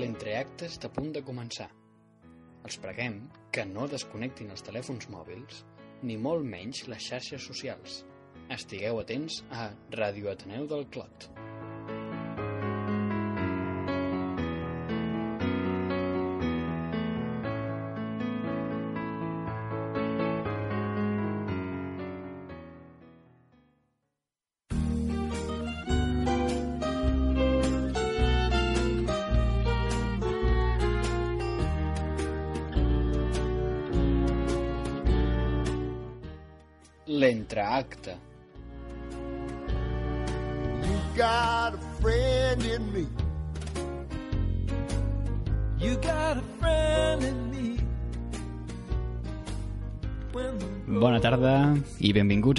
l'entreacte està a punt de començar. Els preguem que no desconnectin els telèfons mòbils ni molt menys les xarxes socials. Estigueu atents a Ràdio Ateneu del Clot.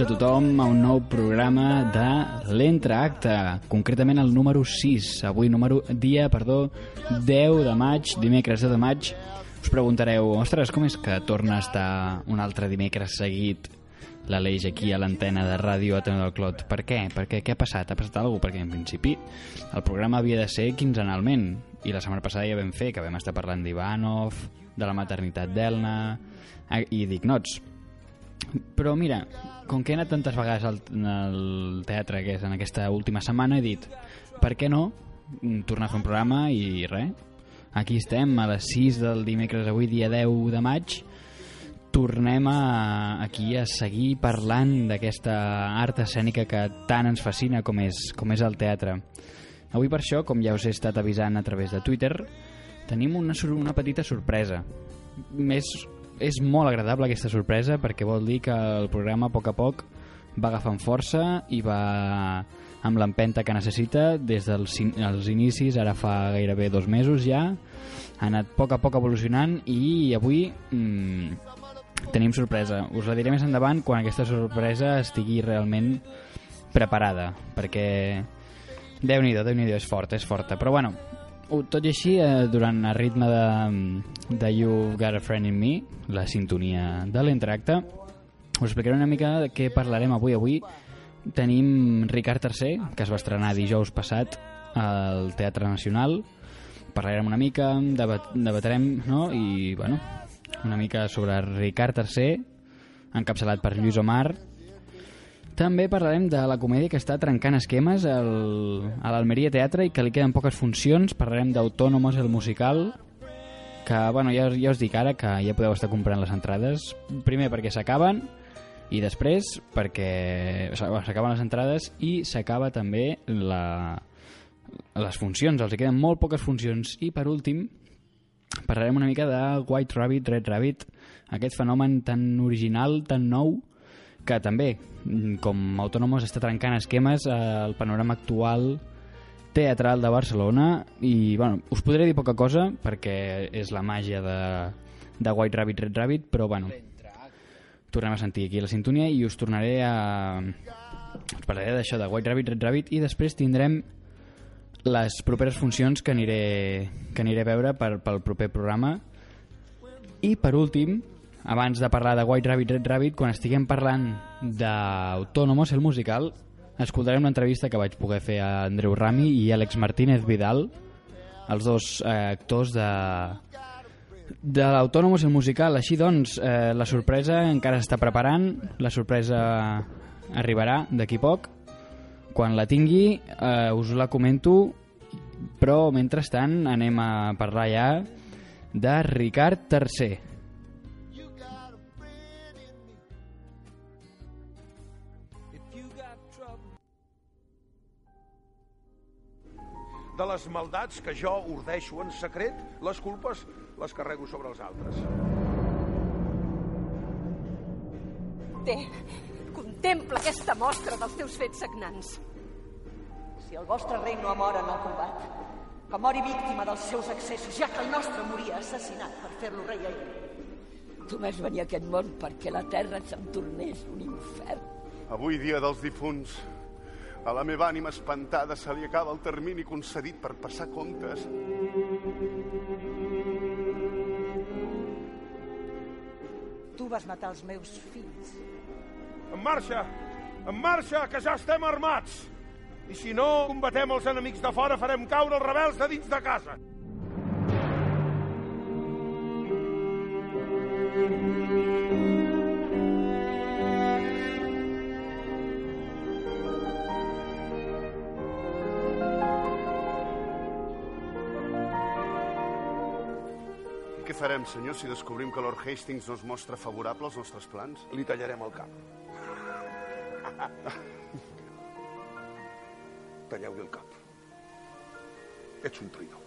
Benvinguts a tothom a un nou programa de l'Entreacte, concretament el número 6, avui número dia, perdó, 10 de maig, dimecres 10 de maig. Us preguntareu, ostres, com és que torna a estar un altre dimecres seguit l'Aleix aquí a l'antena de ràdio Ateneu del Clot? Per què? Per què? Què ha passat? Ha passat alguna cosa? Perquè en principi el programa havia de ser quinzenalment i la setmana passada ja vam fer, que vam estar parlant d'Ivanov, de la maternitat d'Elna eh, i d'Ignots però mira, com que he anat tantes vegades al, al teatre que és en aquesta última setmana, he dit per què no tornar a fer un programa i res? Aquí estem a les 6 del dimecres avui dia 10 de maig. Tornem a, aquí a seguir parlant d'aquesta art escènica que tant ens fascina com és, com és el teatre. Avui per això, com ja us he estat avisant a través de Twitter tenim una, una petita sorpresa. Més és molt agradable aquesta sorpresa perquè vol dir que el programa a poc a poc va agafant força i va amb l'empenta que necessita des dels els inicis, ara fa gairebé dos mesos ja, ha anat a poc a poc evolucionant i avui mm, tenim sorpresa. Us la diré més endavant quan aquesta sorpresa estigui realment preparada, perquè déu nhi déu és forta, és forta. Però bueno, tot i així, eh, durant el ritme de, de You Got a Friend in Me, la sintonia de l'entracte, us explicaré una mica de què parlarem avui. Avui tenim Ricard III, que es va estrenar dijous passat al Teatre Nacional. Parlarem una mica, debat, debatrem, no? I, bueno, una mica sobre Ricard III, encapçalat per Lluís Omar, també parlarem de la comèdia que està trencant esquemes al, a l'Almeria Teatre i que li queden poques funcions. Parlarem d'Autònomos, el musical, que bueno, ja, ja us dic ara que ja podeu estar comprant les entrades. Primer perquè s'acaben i després perquè s'acaben les entrades i s'acaba també la, les funcions. Els queden molt poques funcions. I per últim parlarem una mica de White Rabbit, Red Rabbit, aquest fenomen tan original, tan nou, que també, com Autònomos, està trencant esquemes al panorama actual teatral de Barcelona i, bueno, us podré dir poca cosa perquè és la màgia de, de White Rabbit, Red Rabbit, però, bueno, tornem a sentir aquí la sintonia i us tornaré a... us parlaré d'això, de White Rabbit, Red Rabbit, i després tindrem les properes funcions que aniré, que aniré a veure per, pel proper programa. I per últim, abans de parlar de White Rabbit, Red Rabbit, quan estiguem parlant d'Autònomos, el musical, escoltarem l'entrevista que vaig poder fer a Andreu Rami i Àlex Martínez Vidal, els dos eh, actors de, de l'Autònomos, el musical. Així doncs, eh, la sorpresa encara s'està preparant, la sorpresa arribarà d'aquí poc. Quan la tingui, eh, us la comento, però mentrestant anem a parlar ja de Ricard III. De les maldats que jo ordeixo en secret, les culpes les carrego sobre els altres. Té, contempla aquesta mostra dels teus fets sagnants. Si el vostre rei no mor en el combat, que mori víctima dels seus excessos, ja que el nostre moria assassinat per fer-lo rei a ell. Tu vas venir a aquest món perquè la terra se'm tornés un infern. Avui, dia dels difunts, a la meva ànima espantada se li acaba el termini concedit per passar comptes. Tu vas matar els meus fills. En marxa! En marxa, que ja estem armats! I si no combatem els enemics de fora, farem caure els rebels de dins de casa. Thank you. Farem, senyor, si descobrim que Lord Hastings no es mostra favorable als nostres plans? Li tallarem el cap. Talleu-li el cap. Ets un traïdor.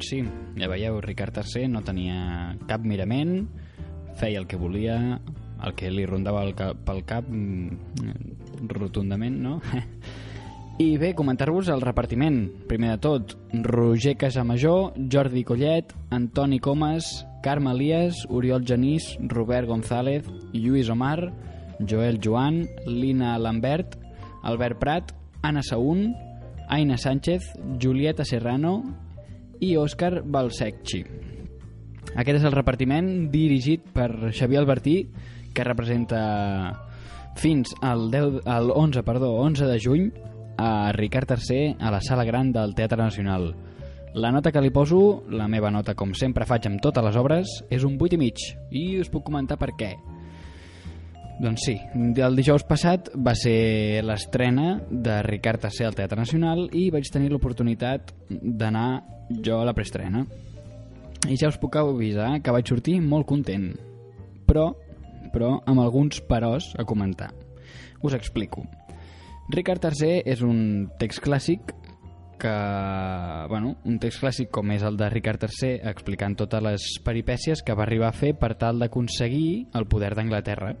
Doncs sí, ja veieu, Ricard III no tenia cap mirament, feia el que volia, el que li rondava el cap, pel cap mm, rotundament, no? I bé, comentar-vos el repartiment. Primer de tot, Roger Casamajor, Jordi Collet, Antoni Comas, Carme Elias, Oriol Genís, Robert González, Lluís Omar, Joel Joan, Lina Lambert, Albert Prat, Anna Saún, Aina Sánchez, Julieta Serrano i Òscar Balsecchi. Aquest és el repartiment dirigit per Xavier Albertí, que representa fins al, 10, al 11, perdó, 11 de juny a Ricard III a la Sala Gran del Teatre Nacional. La nota que li poso, la meva nota com sempre faig amb totes les obres, és un 8 i mig i us puc comentar per què. Doncs sí, el dijous passat va ser l'estrena de Ricard III al Teatre Nacional i vaig tenir l'oportunitat d'anar jo a la preestrena. I ja us puc avisar que vaig sortir molt content, però, però amb alguns peròs a comentar. Us explico. Ricard III és un text clàssic que, bueno, un text clàssic com és el de Ricard III explicant totes les peripècies que va arribar a fer per tal d'aconseguir el poder d'Anglaterra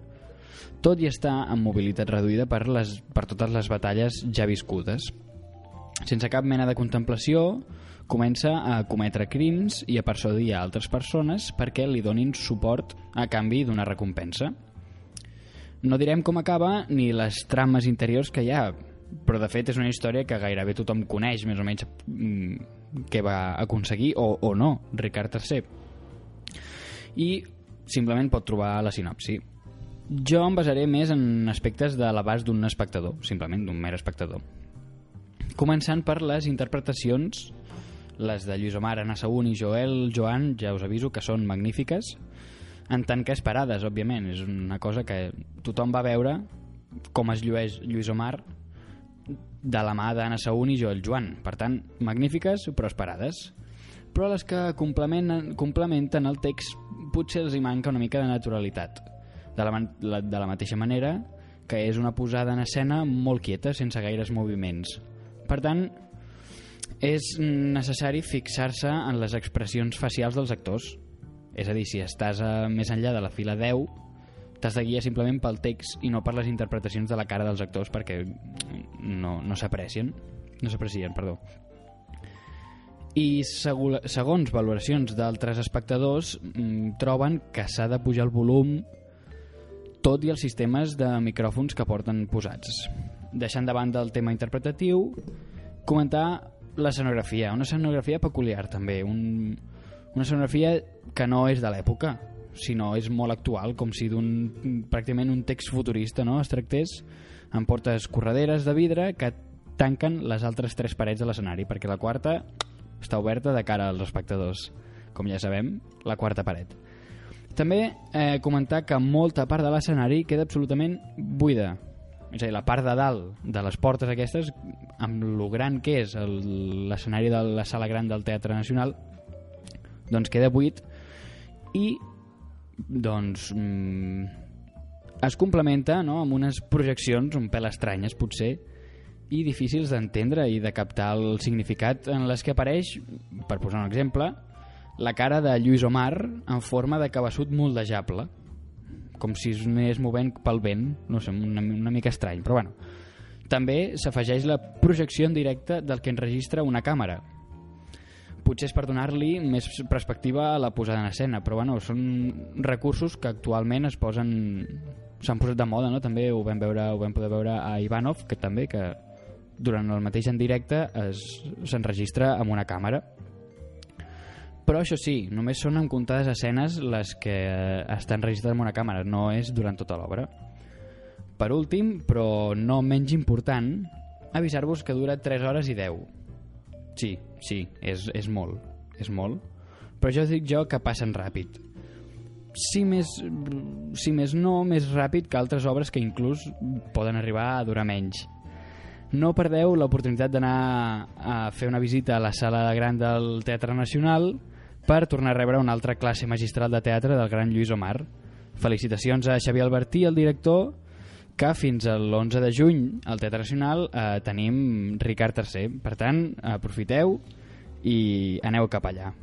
tot i estar amb mobilitat reduïda per, les, per totes les batalles ja viscudes. Sense cap mena de contemplació, comença a cometre crims i a persuadir a altres persones perquè li donin suport a canvi d'una recompensa. No direm com acaba ni les trames interiors que hi ha, però de fet és una història que gairebé tothom coneix més o menys mm, què va aconseguir o, o no Ricard III. I simplement pot trobar la sinopsi. Jo em basaré més en aspectes de l'abast d'un espectador, simplement d'un mer espectador. Començant per les interpretacions, les de Lluís Omar, Anna Saún i Joel Joan, ja us aviso que són magnífiques, en tant que esperades, òbviament. És una cosa que tothom va veure com es llueix Lluís Omar de la mà d'Anna Saún i Joel Joan. Per tant, magnífiques, però esperades. Però les que complementen, complementen el text potser els hi manca una mica de naturalitat de la, la, de la mateixa manera que és una posada en escena molt quieta, sense gaires moviments. Per tant, és necessari fixar-se en les expressions facials dels actors. És a dir, si estàs a, més enllà de la fila 10, t'has de guiar simplement pel text i no per les interpretacions de la cara dels actors perquè no, no s'aprecien. No s'aprecien, perdó. I segons valoracions d'altres espectadors, mm, troben que s'ha de pujar el volum tot i els sistemes de micròfons que porten posats. Deixant de banda el tema interpretatiu, comentar l'escenografia, una escenografia peculiar també, un, una escenografia que no és de l'època, sinó és molt actual, com si d'un pràcticament un text futurista no? es tractés amb portes correderes de vidre que tanquen les altres tres parets de l'escenari, perquè la quarta està oberta de cara als espectadors. Com ja sabem, la quarta paret. També eh, comentar que molta part de l'escenari queda absolutament buida. És a dir, la part de dalt de les portes aquestes, amb lo gran que és l'escenari de la sala gran del Teatre Nacional, doncs queda buit i doncs mm, es complementa no, amb unes projeccions un pèl estranyes potser i difícils d'entendre i de captar el significat en les que apareix, per posar un exemple, la cara de Lluís Omar en forma de cabeçut moldejable. Com si es anés movent pel vent no sé, una, una mica estrany però bueno. També s'afegeix la projecció en directe del que enregistra una càmera. Potser és per donar-li més perspectiva a la posada en escena però bueno, són recursos que actualment es posen s'han posat de moda, no? també ho vam, veure, ho vam poder veure a Ivanov que també que durant el mateix en directe s'enregistra amb una càmera però això sí, només són en comptades escenes les que eh, estan registrades amb una càmera, no és durant tota l'obra. per últim, però no menys important, avisar-vos que dura 3 hores i 10. Sí, sí, és, és molt, és molt. Però jo dic jo que passen ràpid. Si més, si més no, més ràpid que altres obres que inclús poden arribar a durar menys. No perdeu l'oportunitat d'anar a fer una visita a la sala gran del Teatre Nacional per tornar a rebre una altra classe magistral de teatre del gran Lluís Omar. Felicitacions a Xavier Albertí, el director, que fins a l'11 de juny al Teatre Nacional eh, tenim Ricard III. Per tant, aprofiteu i aneu cap allà.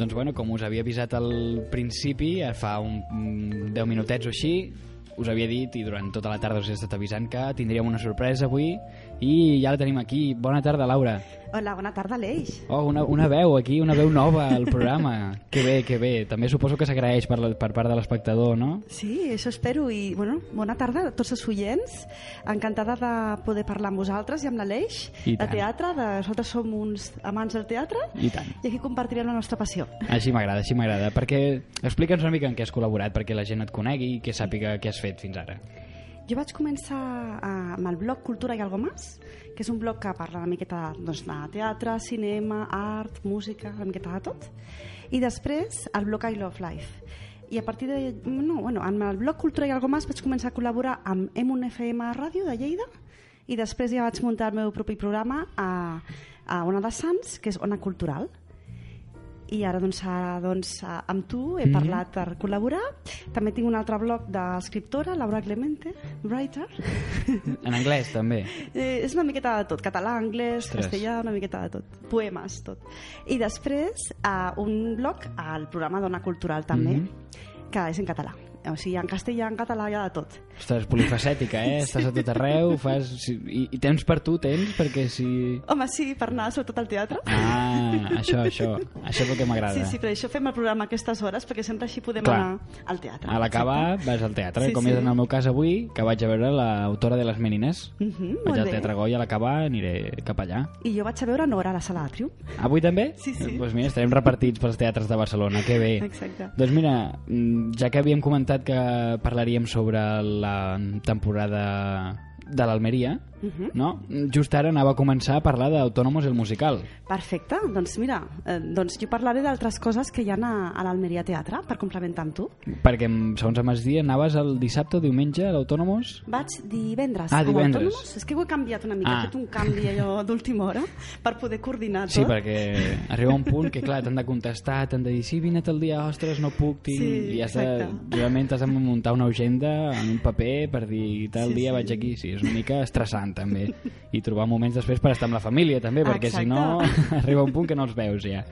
Doncs bueno, com us havia avisat al principi, eh, fa un, mm, 10 minutets o així, us havia dit i durant tota la tarda us he estat avisant que tindríem una sorpresa avui i ja la tenim aquí. Bona tarda, Laura. Hola, bona tarda, Aleix. Oh, una, una veu aquí, una veu nova al programa. que bé, que bé. També suposo que s'agraeix per, la- per part de l'espectador, no? Sí, això espero. I, bueno, bona tarda a tots els oients. Encantada de poder parlar amb vosaltres i amb l'Aleix I de tant. teatre. De, nosaltres som uns amants del teatre I tant. i aquí compartirem la nostra passió. Així m'agrada, així m'agrada. Perquè explica'ns una mica en què has col·laborat, perquè la gent et conegui i que sàpiga què has fet fins ara. Jo vaig començar eh, amb el blog Cultura i Algo Más, que és un blog que parla una miqueta doncs, de teatre, cinema, art, música, una miqueta de tot. I després el blog I Love Life. I a partir de... No, bueno, amb el blog Cultura i Algo Más vaig començar a col·laborar amb M1FM Ràdio de Lleida i després ja vaig muntar el meu propi programa a, a Ona de Sants, que és Ona Cultural i ara doncs, doncs amb tu he Mhm. parlat per col·laborar també tinc un altre blog d'escriptora Laura Clemente, writer En anglès, també. eh, és una miqueta de tot, català, anglès, Ostres. castellà una miqueta de tot, poemes, tot i després eh, un blog al programa Dona Cultural també Mhm. que és en català o sigui, en castellà, en català, hi ha de tot Ostres, polifacètica, eh? Estàs a tot arreu, fas... I, I temps per tu, tens? Perquè si... home, sí, per anar sobretot al teatre Ah, això, això. Això és el que m'agrada. Sí, sí, per això fem el programa a aquestes hores, perquè sempre així podem Clar. anar al teatre. A l'acabar vas al teatre, Sí, com sí. és en el meu cas avui, que vaig a veure l'autora de Les Menines. Mhm, Vaig molt al. Teatre Goya, a l'acabar aniré cap allà. I jo vaig a veure Nora a la sala Atrium. Avui també? Sí, sí. Doncs pues mira, estarem repartits pels teatres de Barcelona, que bé. Exacte. Doncs mira, mm, ja que havíem comentat que parlaríem sobre la temporada de l'Almeria, Mhm. no? Just ara anava a començar a parlar d'Autònomos el musical. Perfecte, doncs mira, eh, doncs jo parlaré d'altres coses que hi ha a, a l'Almeria Teatre per complementar amb tu. Perquè, segons em vas dir, anaves el dissabte o diumenge a l'Autònomos? Vaig divendres Ah, a divendres. És que ho he canviat una mica, Ah. he fet un canvi allò d'última hora per poder coordinar tot. Sí, perquè arriba un punt que, clar, t'han de contestar, t'han de dir, sí, vine el dia, ostres, no puc, tinc... Sí, I has de, realment has de muntar una agenda en un paper per dir, tal Sí, dia sí. vaig aquí. Sí, és una mica estressant, també. I trobar moments després per estar amb la família, també, perquè si no, arriba un punt que no els veus, ja.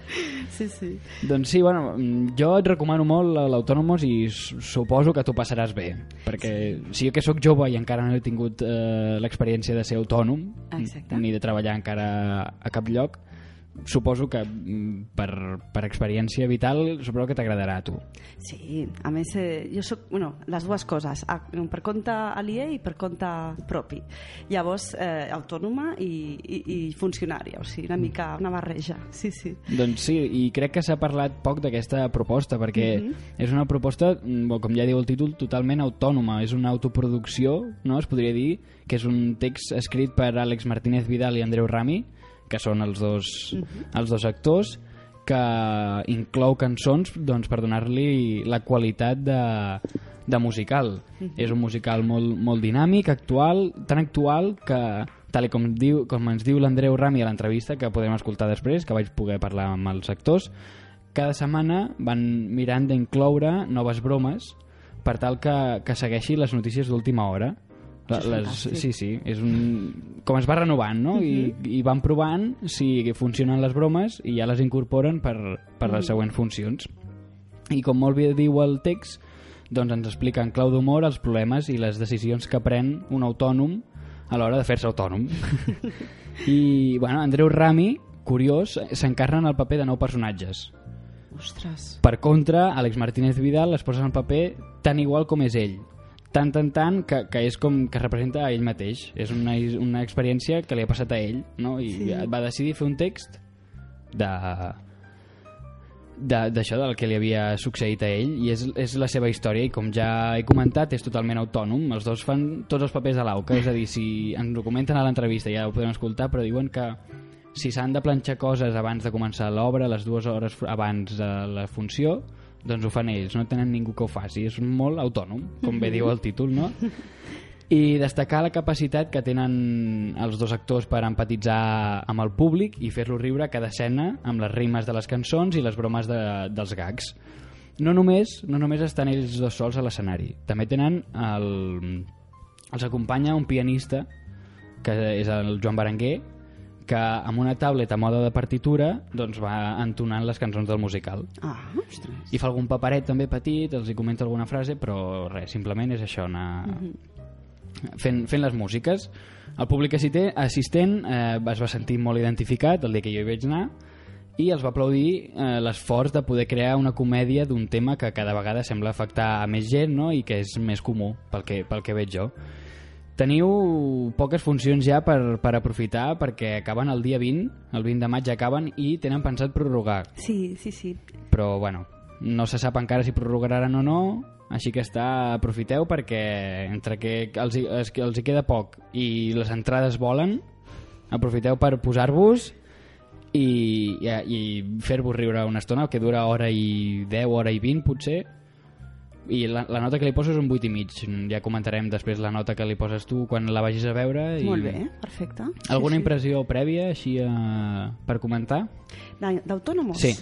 Sí, sí. Doncs sí, bueno, jo et recomano molt l'Autònomos i suposo que t'ho passaràs bé, perquè si jo que sóc jove i encara no he tingut eh, l'experiència de ser autònom, Exacte. ni de treballar encara a cap lloc, suposo que mm, per, per experiència vital suposo que t'agradarà a tu. Sí, a més, eh, jo sóc, bueno, les dues coses, a, per compte aliè i per compte propi. Llavors, eh, autònoma i, i, i funcionària, o sigui, una mica una barreja. Sí, sí. Doncs sí, i crec que s'ha parlat poc d'aquesta proposta, perquè Mhm. és una proposta, mm, com ja diu el títol, totalment autònoma. És una autoproducció, no? es podria dir, que és un text escrit per Àlex Martínez Vidal i Andreu Rami, que són els dos, els dos actors, que inclou cançons doncs, per donar-li la qualitat de, de musical. És un musical molt, molt dinàmic, actual, tan actual que, tal com, diu, com ens diu l'Andreu Rami a l'entrevista, que podrem escoltar després, que vaig poder parlar amb els actors, cada setmana van mirant d'incloure noves bromes per tal que, que segueixi les notícies d'última hora La- les, sí, sí, és un... com es va renovant, no? I, I van provant si funcionen les bromes i ja les incorporen per, per les següents funcions. I com molt bé diu el text, doncs ens explica en clau d'humor els problemes i les decisions que pren un autònom a l'hora de fer-se autònom. I, bueno, Andreu Rami, curiós, s'encarna en el paper de nou personatges. Ostres. Per contra, Àlex Martínez Vidal es posa en el paper tan igual com és ell. Tant, tant, tant, que, que és com que representa a ell mateix. És una, una experiència que li ha passat a ell, no? I Sí. va decidir fer un text de de- d'això del que li havia succeït a ell i és, és la seva història i com ja he comentat és totalment autònom els dos fan tots els papers de l'auca és a dir, si ens ho comenten a l'entrevista ja ho podem escoltar però diuen que si s'han de planxar coses abans de començar l'obra les dues hores abans de la funció doncs ho fan ells, no tenen ningú que ho faci és molt autònom, com bé diu el títol no? i destacar la capacitat que tenen els dos actors per empatitzar amb el públic i fer-lo riure cada escena amb les rimes de les cançons i les bromes de, dels gags. No només, no només estan ells dos sols a l'escenari, també tenen el, els acompanya un pianista que és el Joan Berenguer que amb una tablet a moda de partitura doncs va entonant les cançons del musical Ah, ostres. i fa algun paperet també petit, els hi comenta alguna frase, però res, simplement és això, anar fent, fent les músiques. El públic assiste- assistent eh, es va sentir molt identificat el dia que jo hi vaig anar i els va aplaudir eh, l'esforç de poder crear una comèdia d'un tema que cada vegada sembla afectar a més gent no? i que és més comú pel que, pel que veig jo. Teniu poques funcions ja per, per aprofitar perquè acaben el dia 20, el 20 de maig acaben i tenen pensat prorrogar Sí, sí, sí. però bueno, no se sap encara si prorrogaran o no així que està, aprofiteu perquè entre que els, que els hi queda poc i les entrades volen aprofiteu per posar-vos i, i, i fer-vos riure una estona que dura hora i 10, hora i 20 potser i la, la nota que li poso és un 8 i mig ja comentarem després la nota que li poses tu quan la vagis a veure i... Molt bé, perfecte. Sí, alguna sí. impressió prèvia així eh, per comentar? D'autònomos? Sí.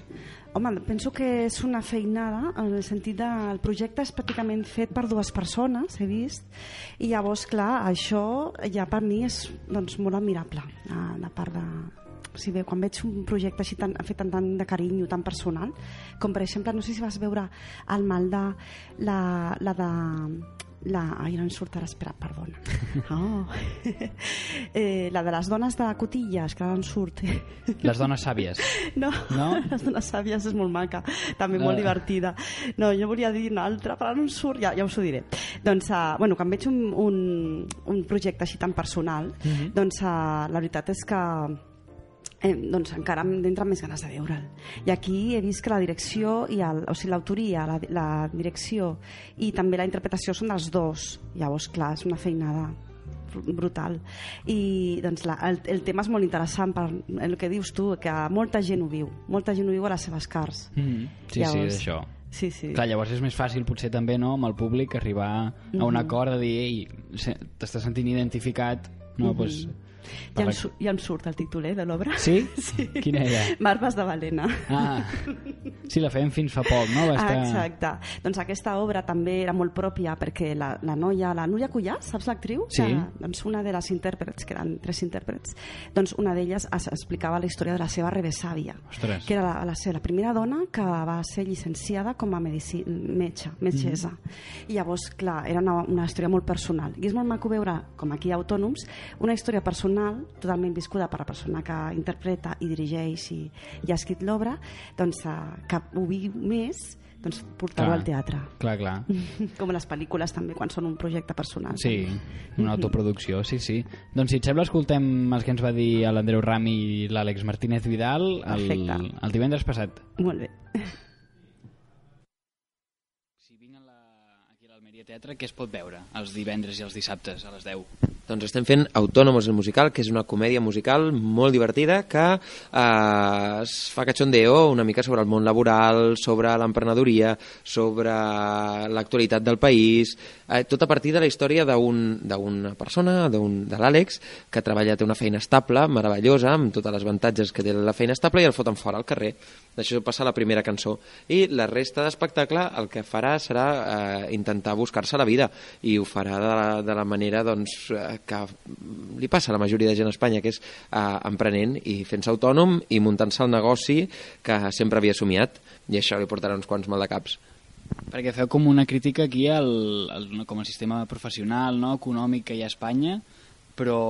Home, penso que és una feinada en el sentit del projecte és pràcticament fet per dues persones, he vist, i llavors, clar, això ja per mi és doncs, molt admirable, la, la part de... Sigui, bé, quan veig un projecte així tan, fet tant de carinyo, tan personal, com per exemple, no sé si vas veure el Maldà, la, la de... La, ai, no em surt ara, espera, perdona. Oh. eh, la de les dones de cotilles, que ara em surt. Les dones sàvies. No, No? les dones sàvies és molt maca, també molt Ah. divertida. No, jo volia dir una altra, però ara no em surt, ja, ja us ho diré. Doncs, uh, bueno, quan veig un, un, un projecte així tan personal, Mhm. doncs uh, la veritat és que eh, doncs encara em entren més ganes de veure'l. I aquí he vist que la direcció, i el, o sigui, l'autoria, la, la direcció i també la interpretació són dels dos. Llavors, clar, és una feinada br- brutal i doncs la, el, el tema és molt interessant per el que dius tu, que molta gent ho viu molta gent ho viu a les seves cars Mm, sí, Llavors, sí, d'això. sí, sí. Clar, llavors és més fàcil potser també no, amb el públic arribar a un Mhm. acord de dir t'estàs sentint identificat no, Mhm. pues, ja, em, su- ja em surt el títol eh, de l'obra Sí? sí. Quina era? Marves de Balena Ah, sí, la fèiem fins fa poc, no? Va Ah, estar... exacte. Doncs aquesta obra també era molt pròpia perquè la, la noia, la Núria Cullà, saps l'actriu? Sí. Que, doncs una de les intèrprets, que eren tres intèrprets, doncs una d'elles es- explicava la història de la seva revesàvia, Ostres. que era la, la, seva- la primera dona que va ser llicenciada com a medici, metge, metgessa. Mhm. I llavors, clar, era una, una història molt personal. I és molt maco veure, com aquí Autònoms, una història personal, totalment viscuda per la persona que interpreta i dirigeix i, i ha escrit l'obra, doncs eh, que ho viu més doncs portar-ho al teatre. Clar, clar. Com les pel·lícules també, quan són un projecte personal. Sí, una autoproducció, sí, sí. Doncs si et sembla, escoltem el que ens va dir l'Andreu Rami i l'Àlex Martínez Vidal el, Perfecte. el divendres passat. Molt bé. Si vinc a la, aquí a l'Almeria Teatre, què es pot veure els divendres i els dissabtes a les 10? Doncs estem fent Autònomos el musical, que és una comèdia musical molt divertida que eh, es fa cachondeo una mica sobre el món laboral, sobre l'emprenedoria, sobre l'actualitat del país, eh, tot a partir de la història d'un- d'una persona, d'un- de l'Àlex, que treballa, té una feina estable, meravellosa, amb tots els avantatges que té la feina estable, i el foten fora al carrer. D'això passa la primera cançó. I la resta d'espectacle el que farà serà eh, intentar buscar-se la vida i ho farà de la, de la manera doncs, eh, que li passa a la majoria de gent a Espanya, que és eh, emprenent i fent-se autònom i muntant-se el negoci que sempre havia somiat i això li portarà uns quants maldecaps. Perquè feu com una crítica aquí al, al, com al sistema professional, no, econòmic que hi ha a Espanya, però,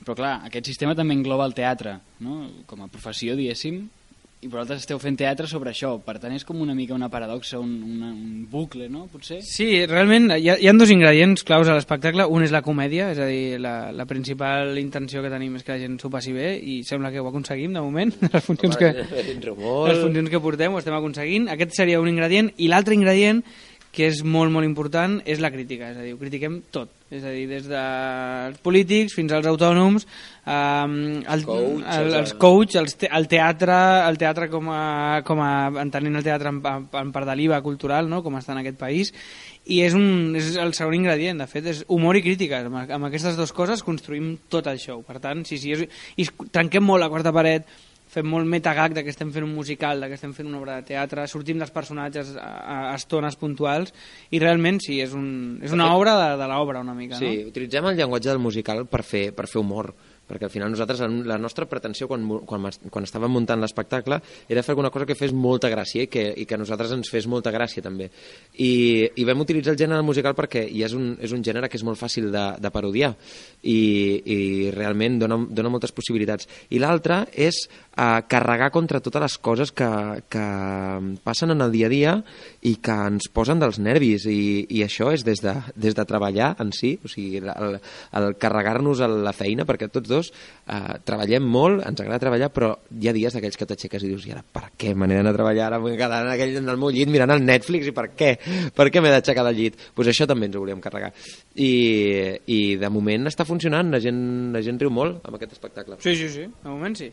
però clar, aquest sistema també engloba el teatre, no? com a professió, diguéssim, i vosaltres esteu fent teatre sobre això, per tant és com una mica una paradoxa, un, una, un bucle, no? Potser? Sí, realment hi ha, hi ha dos ingredients claus a l'espectacle. Un és la comèdia, és a dir, la, la principal intenció que tenim és que la gent s'ho passi bé i sembla que ho aconseguim de moment, les funcions, que, les funcions que portem ho estem aconseguint. Aquest seria un ingredient i l'altre ingredient que és molt, molt important, és la crítica. És a dir, ho critiquem tot. És a dir, des dels polítics fins als autònoms, um, el, Coach, el, els- coach, els te, el teatre, el teatre com a, com a entenent el teatre en, en, en part de l'IVA cultural, no? com està en aquest país, i és, un, és el segon ingredient, de fet, és humor i crítica. Amb, amb aquestes dues coses construïm tot el show. Per tant, sí, sí, és, i trenquem molt la quarta paret, fem molt metagag de que estem fent un musical, de que estem fent una obra de teatre, sortim dels personatges a, a, estones puntuals i realment sí, és, un, és una obra de, de l'obra una mica, Sí, no? utilitzem el llenguatge del musical per fer, per fer humor perquè al final nosaltres, la nostra pretensió quan, quan, quan estàvem muntant l'espectacle era fer alguna cosa que fes molta gràcia i que, i que a nosaltres ens fes molta gràcia també i, i vam utilitzar el gènere musical perquè i és, un, és un gènere que és molt fàcil de, de parodiar i, i realment dona, dona moltes possibilitats i l'altre és uh, carregar contra totes les coses que, que passen en el dia a dia i que ens posen dels nervis i, i això és des de, des de treballar en si, o sigui, el, el carregar-nos a la feina, perquè tots dos eh, treballem molt, ens agrada treballar, però hi ha dies d'aquells que t'aixeques i dius, i ara per què me n'he d'anar a treballar, ara vull quedar en, aquell, en el meu llit mirant el Netflix i per què? Per què m'he d'aixecar del llit? Doncs pues això també ens ho volíem carregar. I, I de moment està funcionant, la gent, la gent riu molt amb aquest espectacle. Sí, sí, sí, de moment sí.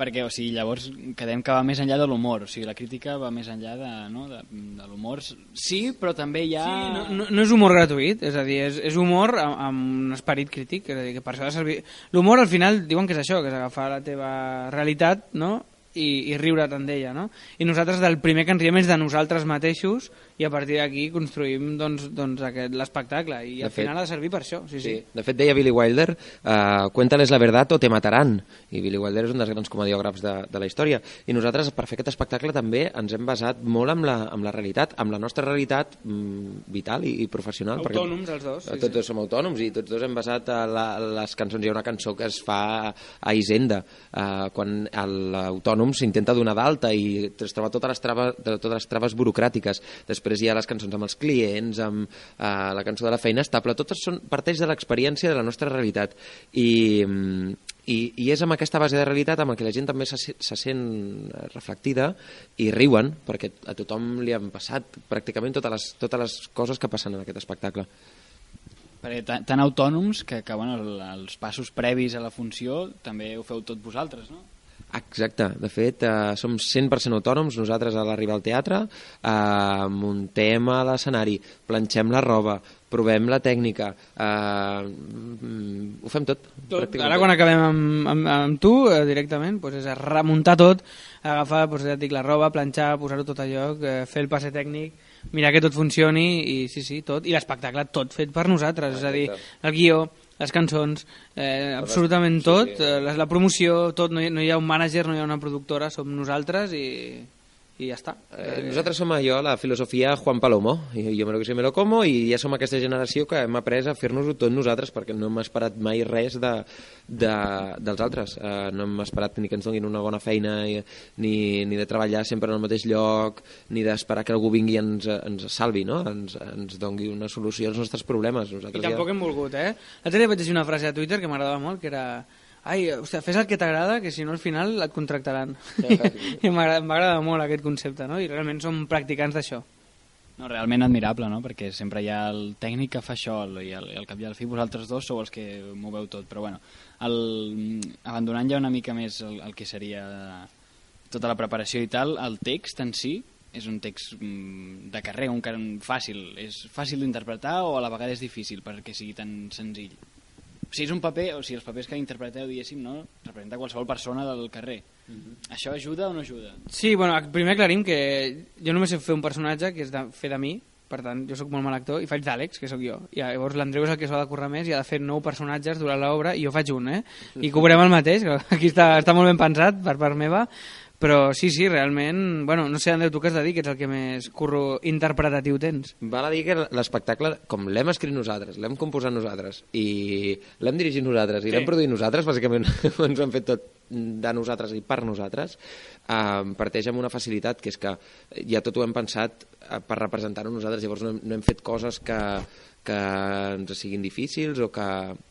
Perquè, o sigui, llavors quedem que va més enllà de l'humor, o sigui, la crítica va més enllà de, no, de, de l'humor. Sí, però també hi ha... Sí, no, no, no és humor gratuït, és a dir, és, és humor amb, amb un esperit crític, és a dir, que per això ha de servir... L'humor al final diuen que és això, que és agafar la teva realitat, no?, i, i riure tant d'ella, no? I nosaltres del primer que ens riem és de nosaltres mateixos i a partir d'aquí construïm doncs, doncs l'espectacle i De al fet- final ha de servir per això, sí, sí. Sí. De fet, deia Billy Wilder, uh, cuéntales la verdad o te mataran. I Billy Wilder és un dels grans comediògrafs de, de la història. I nosaltres, per fer aquest espectacle, també ens hem basat molt amb la, amb la realitat, amb la nostra realitat mm, vital i, i professional. Autònoms, els dos, sí, tots sí. dos som autònoms i tots dos hem basat a la, a les cançons. Hi ha una cançó que es fa a Hisenda, uh, quan l'autònom s'intenta donar d'alta i es troba totes les, traves, totes les traves burocràtiques. Després hi ha les cançons amb els clients, amb uh, la cançó de la feina estable, totes són, parteix de l'experiència de la nostra realitat. I, mm, i, i és amb aquesta base de realitat amb que la gent també se, se- se sent eh, reflectida i riuen, perquè a tothom li han passat pràcticament totes les, totes les coses que passen en aquest espectacle. Perquè tan, tan autònoms que, que bueno, el- els passos previs a la funció també ho feu tot vosaltres, no? Exacte, de fet eh, som 100% autònoms nosaltres a l'arribar al teatre eh, muntem a l'escenari. Planxem la roba, provem la tècnica eh, mm, ho fem tot, Tot, ara quan acabem amb, amb, amb tu eh, directament doncs és a remuntar tot agafar doncs, ja dic, la roba, planxar, posar-ho tot a lloc eh, fer el passe tècnic mirar que tot funcioni i sí, sí, tot, i l'espectacle tot fet per nosaltres, és a dir, el guió les cançons, eh, absolutament tot, eh, la, la promoció, tot, no hi, no hi ha un mànager, no hi ha una productora, som nosaltres i, i ja està. Eh, nosaltres som allò, la filosofia Juan Palomo, i jo me lo que sé me lo como, i ja som aquesta generació que hem après a fer-nos-ho tot nosaltres, perquè no hem esperat mai res de, de, dels altres. Eh, no hem esperat ni que ens donin una bona feina, ni, ni de treballar sempre en el mateix lloc, ni d'esperar que algú vingui i ens, ens salvi, no? ens, ens doni una solució als nostres problemes. Nosaltres I tampoc hem volgut, eh? L'altre dia vaig llegir una frase a Twitter que m'agradava molt, que era ai, hòstia, fes el que t'agrada, que si no al final et contractaran. I m'agrada m'agrada molt aquest concepte, no? I realment som practicants d'això. No, realment admirable, no? Perquè sempre hi ha el tècnic que fa això i al, i al cap i al fi vosaltres dos sou els que moveu tot. Però bueno, el, abandonant ja una mica més el, el que seria tota la preparació i tal, el text en si és un text mm, de carrer, un fàcil. És fàcil d'interpretar o a la vegada és difícil perquè sigui tan senzill? Si és un paper, o sigui, els papers que interpreteu, diguéssim, no? representa qualsevol persona del carrer. Això ajuda o no ajuda? Sí, bueno, primer aclarim que jo només sé fer un personatge que és de, fer de mi, per tant, jo sóc molt mal actor, i faig d'Àlex, que sóc jo. I llavors l'Andreu és el que s'ha de currar més i ha de fer nou personatges durant l'obra, i jo faig un, eh? I cobrem el mateix, que aquí està, està molt ben pensat per part meva, però sí, sí, realment... Bueno, no sé, Andreu, tu què has de dir, que ets el que més curro interpretatiu tens. Val a dir que l'espectacle, com l'hem escrit nosaltres, l'hem composat nosaltres i l'hem dirigit nosaltres i Sí. l'hem produït nosaltres, bàsicament ens ho hem fet tot de nosaltres i per nosaltres, eh, parteix amb una facilitat, que és que ja tot ho hem pensat eh, per representar-ho nosaltres, llavors no hem, no hem fet coses que, que ens siguin difícils o que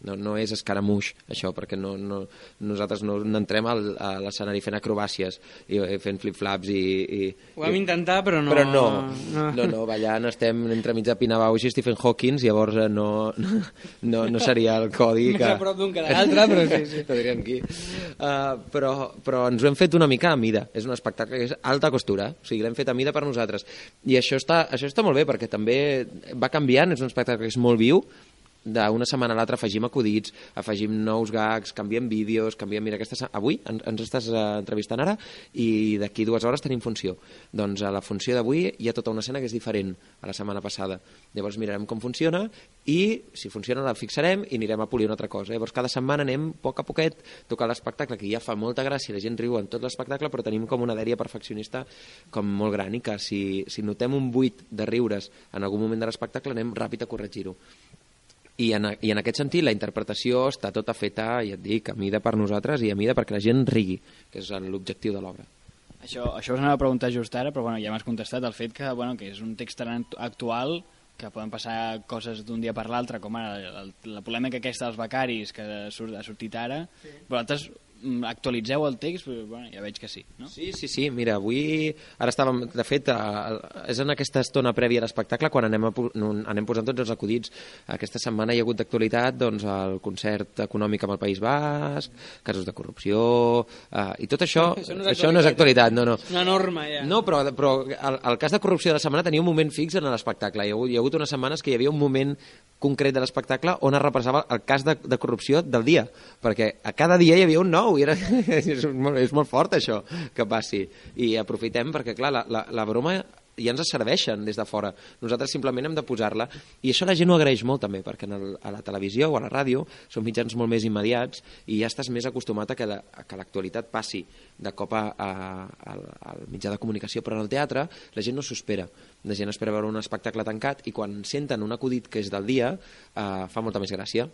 no, no és escaramuix això, perquè no, no, nosaltres no, entrem al, a l'escenari fent acrobàcies i eh, fent flip-flaps i, i, Ho vam intentar, però no... però no, no. no, no, ballant estem entremig de Pina Bausch i Stephen Hawking, llavors eh, no, no, no seria el codi Més que... a prop d'un que de l'altre, però sí, sí. No diríem aquí. Uh, però, però ens ho hem fet una mica a mida. És un espectacle que és alta costura, o sigui, l'hem fet a mida per nosaltres. I això està, això està molt bé, perquè també va canviant, és un espectacle que és molt viu, d'una setmana a l'altra afegim acudits, afegim nous gags, canviem vídeos, canviem... Mira, aquesta, avui ens, estàs eh, entrevistant ara i d'aquí dues hores tenim funció. Doncs a la funció d'avui hi ha tota una escena que és diferent a la setmana passada. Llavors mirarem com funciona i si funciona la fixarem i anirem a polir una altra cosa. Llavors cada setmana anem a poc a poquet tocant l'espectacle, que ja fa molta gràcia, la gent riu en tot l'espectacle, però tenim com una dèria perfeccionista com molt gran i que si, si notem un buit de riures en algun moment de l'espectacle anem ràpid a corregir-ho. I en, I en aquest sentit la interpretació està tota feta, ja et dic, a mida per nosaltres i a mida perquè la gent rigui, que és l'objectiu de l'obra. Això, això us anava a preguntar just ara, però bueno, ja m'has contestat el fet que, bueno, que és un text tan act- actual que poden passar coses d'un dia per l'altre, com ara la, la polèmica aquesta dels becaris que surt, ha sortit ara. Sí. Vosaltres actualitzeu el text? Però, bueno, ja veig que sí, no? Sí, sí, sí, mira, avui, ara estàvem, de fet, a, a, és en aquesta estona prèvia a l'espectacle quan anem, a, anem posant tots els acudits. Aquesta setmana hi ha hagut d'actualitat doncs, el concert econòmic amb el País Basc, casos de corrupció, eh, i tot això, Això no és això no és actualitat, no, no. És una norma, ja. No, però, però el, el cas de corrupció de la setmana tenia un moment fix en l'espectacle. Hi, ha hagut- hi ha hagut unes setmanes que hi havia un moment concret de l'espectacle on es represava el cas de, de corrupció del dia, perquè a cada dia hi havia un nou, i era, és, molt, és molt fort això que passi. I aprofitem perquè, clar, la, la, la broma ja ens serveixen des de fora. Nosaltres simplement hem de posar-la i això la gent ho agraeix molt també, perquè en el, a la televisió o a la ràdio són mitjans molt més immediats i ja estàs més acostumat a que la- que l'actualitat passi de cop al mitjà de comunicació, però en el teatre la gent no s'ho espera. La gent espera veure un espectacle tancat i quan senten un acudit que és del dia eh, fa molta més gràcia.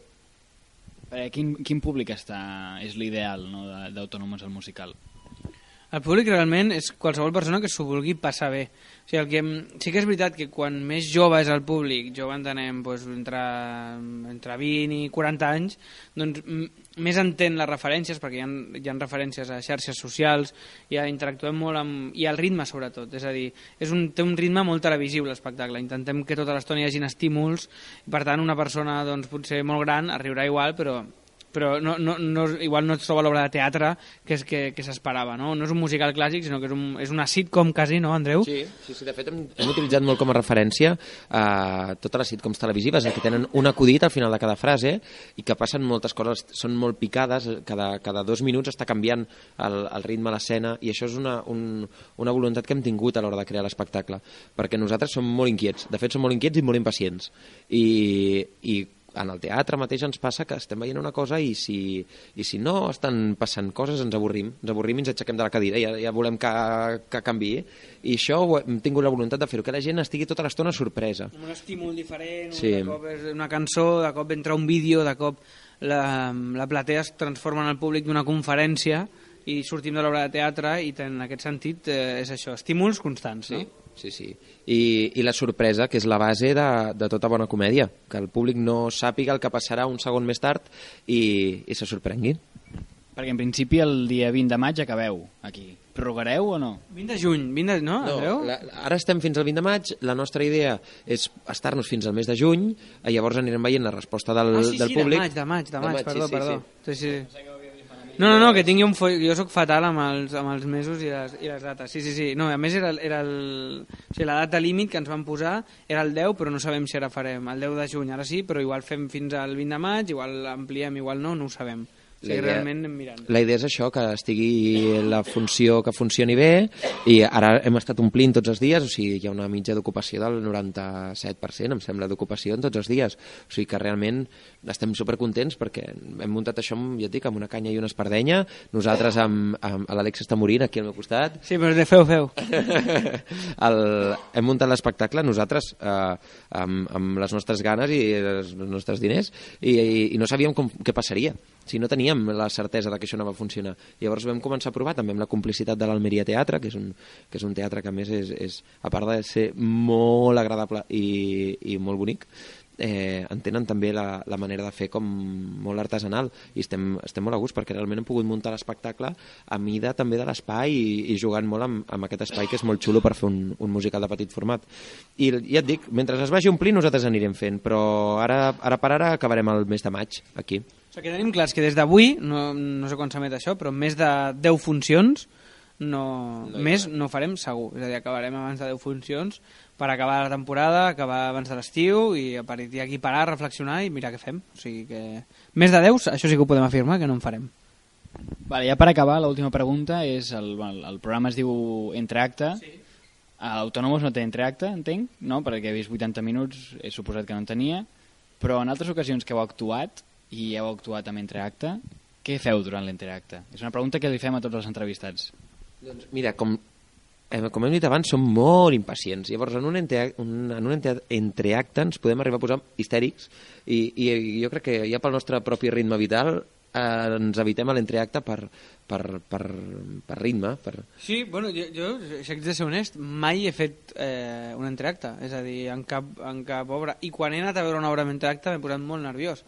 Eh, quin, quin públic està, és l'ideal no, d'Autònomes al musical? El públic realment és qualsevol persona que s'ho vulgui passar bé. O sigui, el que, sí que és veritat que quan més jove és el públic, jove entenem doncs, entre, entre 20 i 40 anys, doncs més entén les referències, perquè hi ha, hi ha referències a xarxes socials, ja interactuem molt amb... i el ritme sobretot, és a dir, és un, té un ritme molt televisiu l'espectacle, intentem que tota l'estona hi hagin estímuls, i per tant una persona doncs, potser molt gran arribarà igual, però però no, no, no, igual no es troba l'obra de teatre que que, que s'esperava, no? No és un musical clàssic, sinó que és, un, és una sitcom quasi, no, Andreu? Sí, sí, sí de fet hem, hem utilitzat molt com a referència eh, totes les sitcoms televisives, eh, que tenen un acudit al final de cada frase i que passen moltes coses, són molt picades, cada, cada dos minuts està canviant el, el ritme a l'escena i això és una, un, una voluntat que hem tingut a l'hora de crear l'espectacle, perquè nosaltres som molt inquiets, de fet som molt inquiets i molt impacients i, i en el teatre mateix ens passa que estem veient una cosa i si, i si no estan passant coses ens avorrim, ens avorrim i ens aixequem de la cadira, ja, ja volem que, que canvi i això ho hem tingut la voluntat de fer-ho, que la gent estigui tota l'estona sorpresa. Amb un estímul diferent, sí. de cop és una cançó, de cop entra un vídeo, de cop la, la platea es transforma en el públic d'una conferència i sortim de l'obra de teatre i en aquest sentit eh, és això, estímuls constants, no? Sí, sí. I, I la sorpresa, que és la base de, de tota bona comèdia, que el públic no sàpiga el que passarà un segon més tard i, i se sorprengui. Perquè en principi el dia 20 de maig acabeu aquí. Prorrogareu o no? 20 de juny, 20 de... No, No, Andreu? la, ara estem fins al 20 de maig, la nostra idea és estar-nos fins al mes de juny, i llavors anirem veient la resposta del, ah, sí, del sí, públic. de maig, de maig, de maig, perdó, sí, sí, perdó. Sí. Sí, sí. No, no, no, que tingui un foll... Jo sóc fatal amb els, amb els mesos i les, i les dates. Sí, sí, sí. No, a més era, era el... O sigui, la data límit que ens van posar era el 10, però no sabem si ara farem el 10 de juny. Ara sí, però igual fem fins al 20 de maig, igual ampliem, igual no, no ho sabem. O sigui, realment anem mirant. la idea és això, que estigui la funció que funcioni bé i ara hem estat omplint tots els dies, o sigui, hi ha una mitja d'ocupació del 97%, em sembla, d'ocupació en tots els dies. O sigui que realment estem supercontents perquè hem muntat això, amb, ja et dic, amb una canya i una espardenya, nosaltres amb, amb l'Àlex està morint aquí al meu costat. Sí, però de feu, feu. el, hem muntat l'espectacle nosaltres eh, amb, amb les nostres ganes i els nostres diners i, i, i no sabíem com, què passaria si no teníem la certesa de que això no va funcionar. Llavors vam començar a provar també amb la complicitat de l'Almeria Teatre, que és, un, que és un teatre que a més és, és a part de ser molt agradable i, i molt bonic, eh, entenen també la, la manera de fer com molt artesanal. I estem, estem molt a gust perquè realment hem pogut muntar l'espectacle a mida també de l'espai i, i jugant molt amb, amb aquest espai que és molt xulo per fer un, un musical de petit format. I ja et dic, mentre es vagi omplint nosaltres anirem fent però ara, ara per ara acabarem el mes de maig aquí O sigui, que tenim clars que des d'avui, no, no sé quan s'emet això, però més de 10 funcions no, no més no farem segur. És a dir, acabarem abans de 10 funcions per acabar la temporada, acabar abans de l'estiu i a partir d'aquí parar, reflexionar i mirar què fem. O sigui que més de 10, això sí que ho podem afirmar, que no en farem. Vale, ja per acabar, l'última pregunta és el, el, el programa es diu Entreacte. Sí. Autònomos no té entreacte, entenc, no? perquè he vist 80 minuts, he suposat que no en tenia, però en altres ocasions que heu actuat i heu actuat amb entreacte, què feu durant l'entreacte? És una pregunta que li fem a tots els entrevistats. Doncs mira, com, eh, com hem dit abans, som molt impacients. Llavors, en un, entre, un, en un entre, entreacte ens podem arribar a posar histèrics i, i, i jo crec que ja pel nostre propi ritme vital eh, ens evitem a l'entreacte per, per, per, per ritme. Per... Sí, bueno, jo, jo, si haig de ser honest, mai he fet eh, un entreacte, és a dir, en cap, en cap obra. I quan he anat a veure una obra amb entreacte m'he posat molt nerviós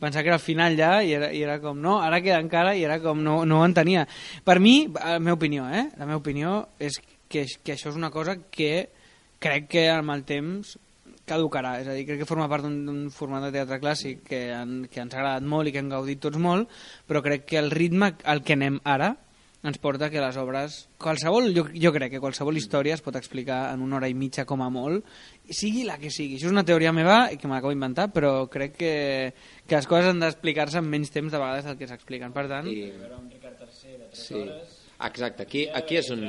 pensar que era al final ja i era, i era com, no, ara queda encara i era com, no, no ho entenia. Per mi, la meva opinió, eh? La meva opinió és que, que això és una cosa que crec que amb el temps caducarà, és a dir, crec que forma part d'un format de teatre clàssic que, en, que ens ha agradat molt i que hem gaudit tots molt, però crec que el ritme al que anem ara ens porta que les obres... Qualsevol, jo, jo crec que qualsevol història es pot explicar en una hora i mitja com a molt, sigui la que sigui. Això és una teoria meva i que me l'acabo d'inventar, però crec que, que les coses han d'explicar-se en menys temps de vegades del que s'expliquen. Per tant... I... Sí. Exacte, aquí, aquí és on...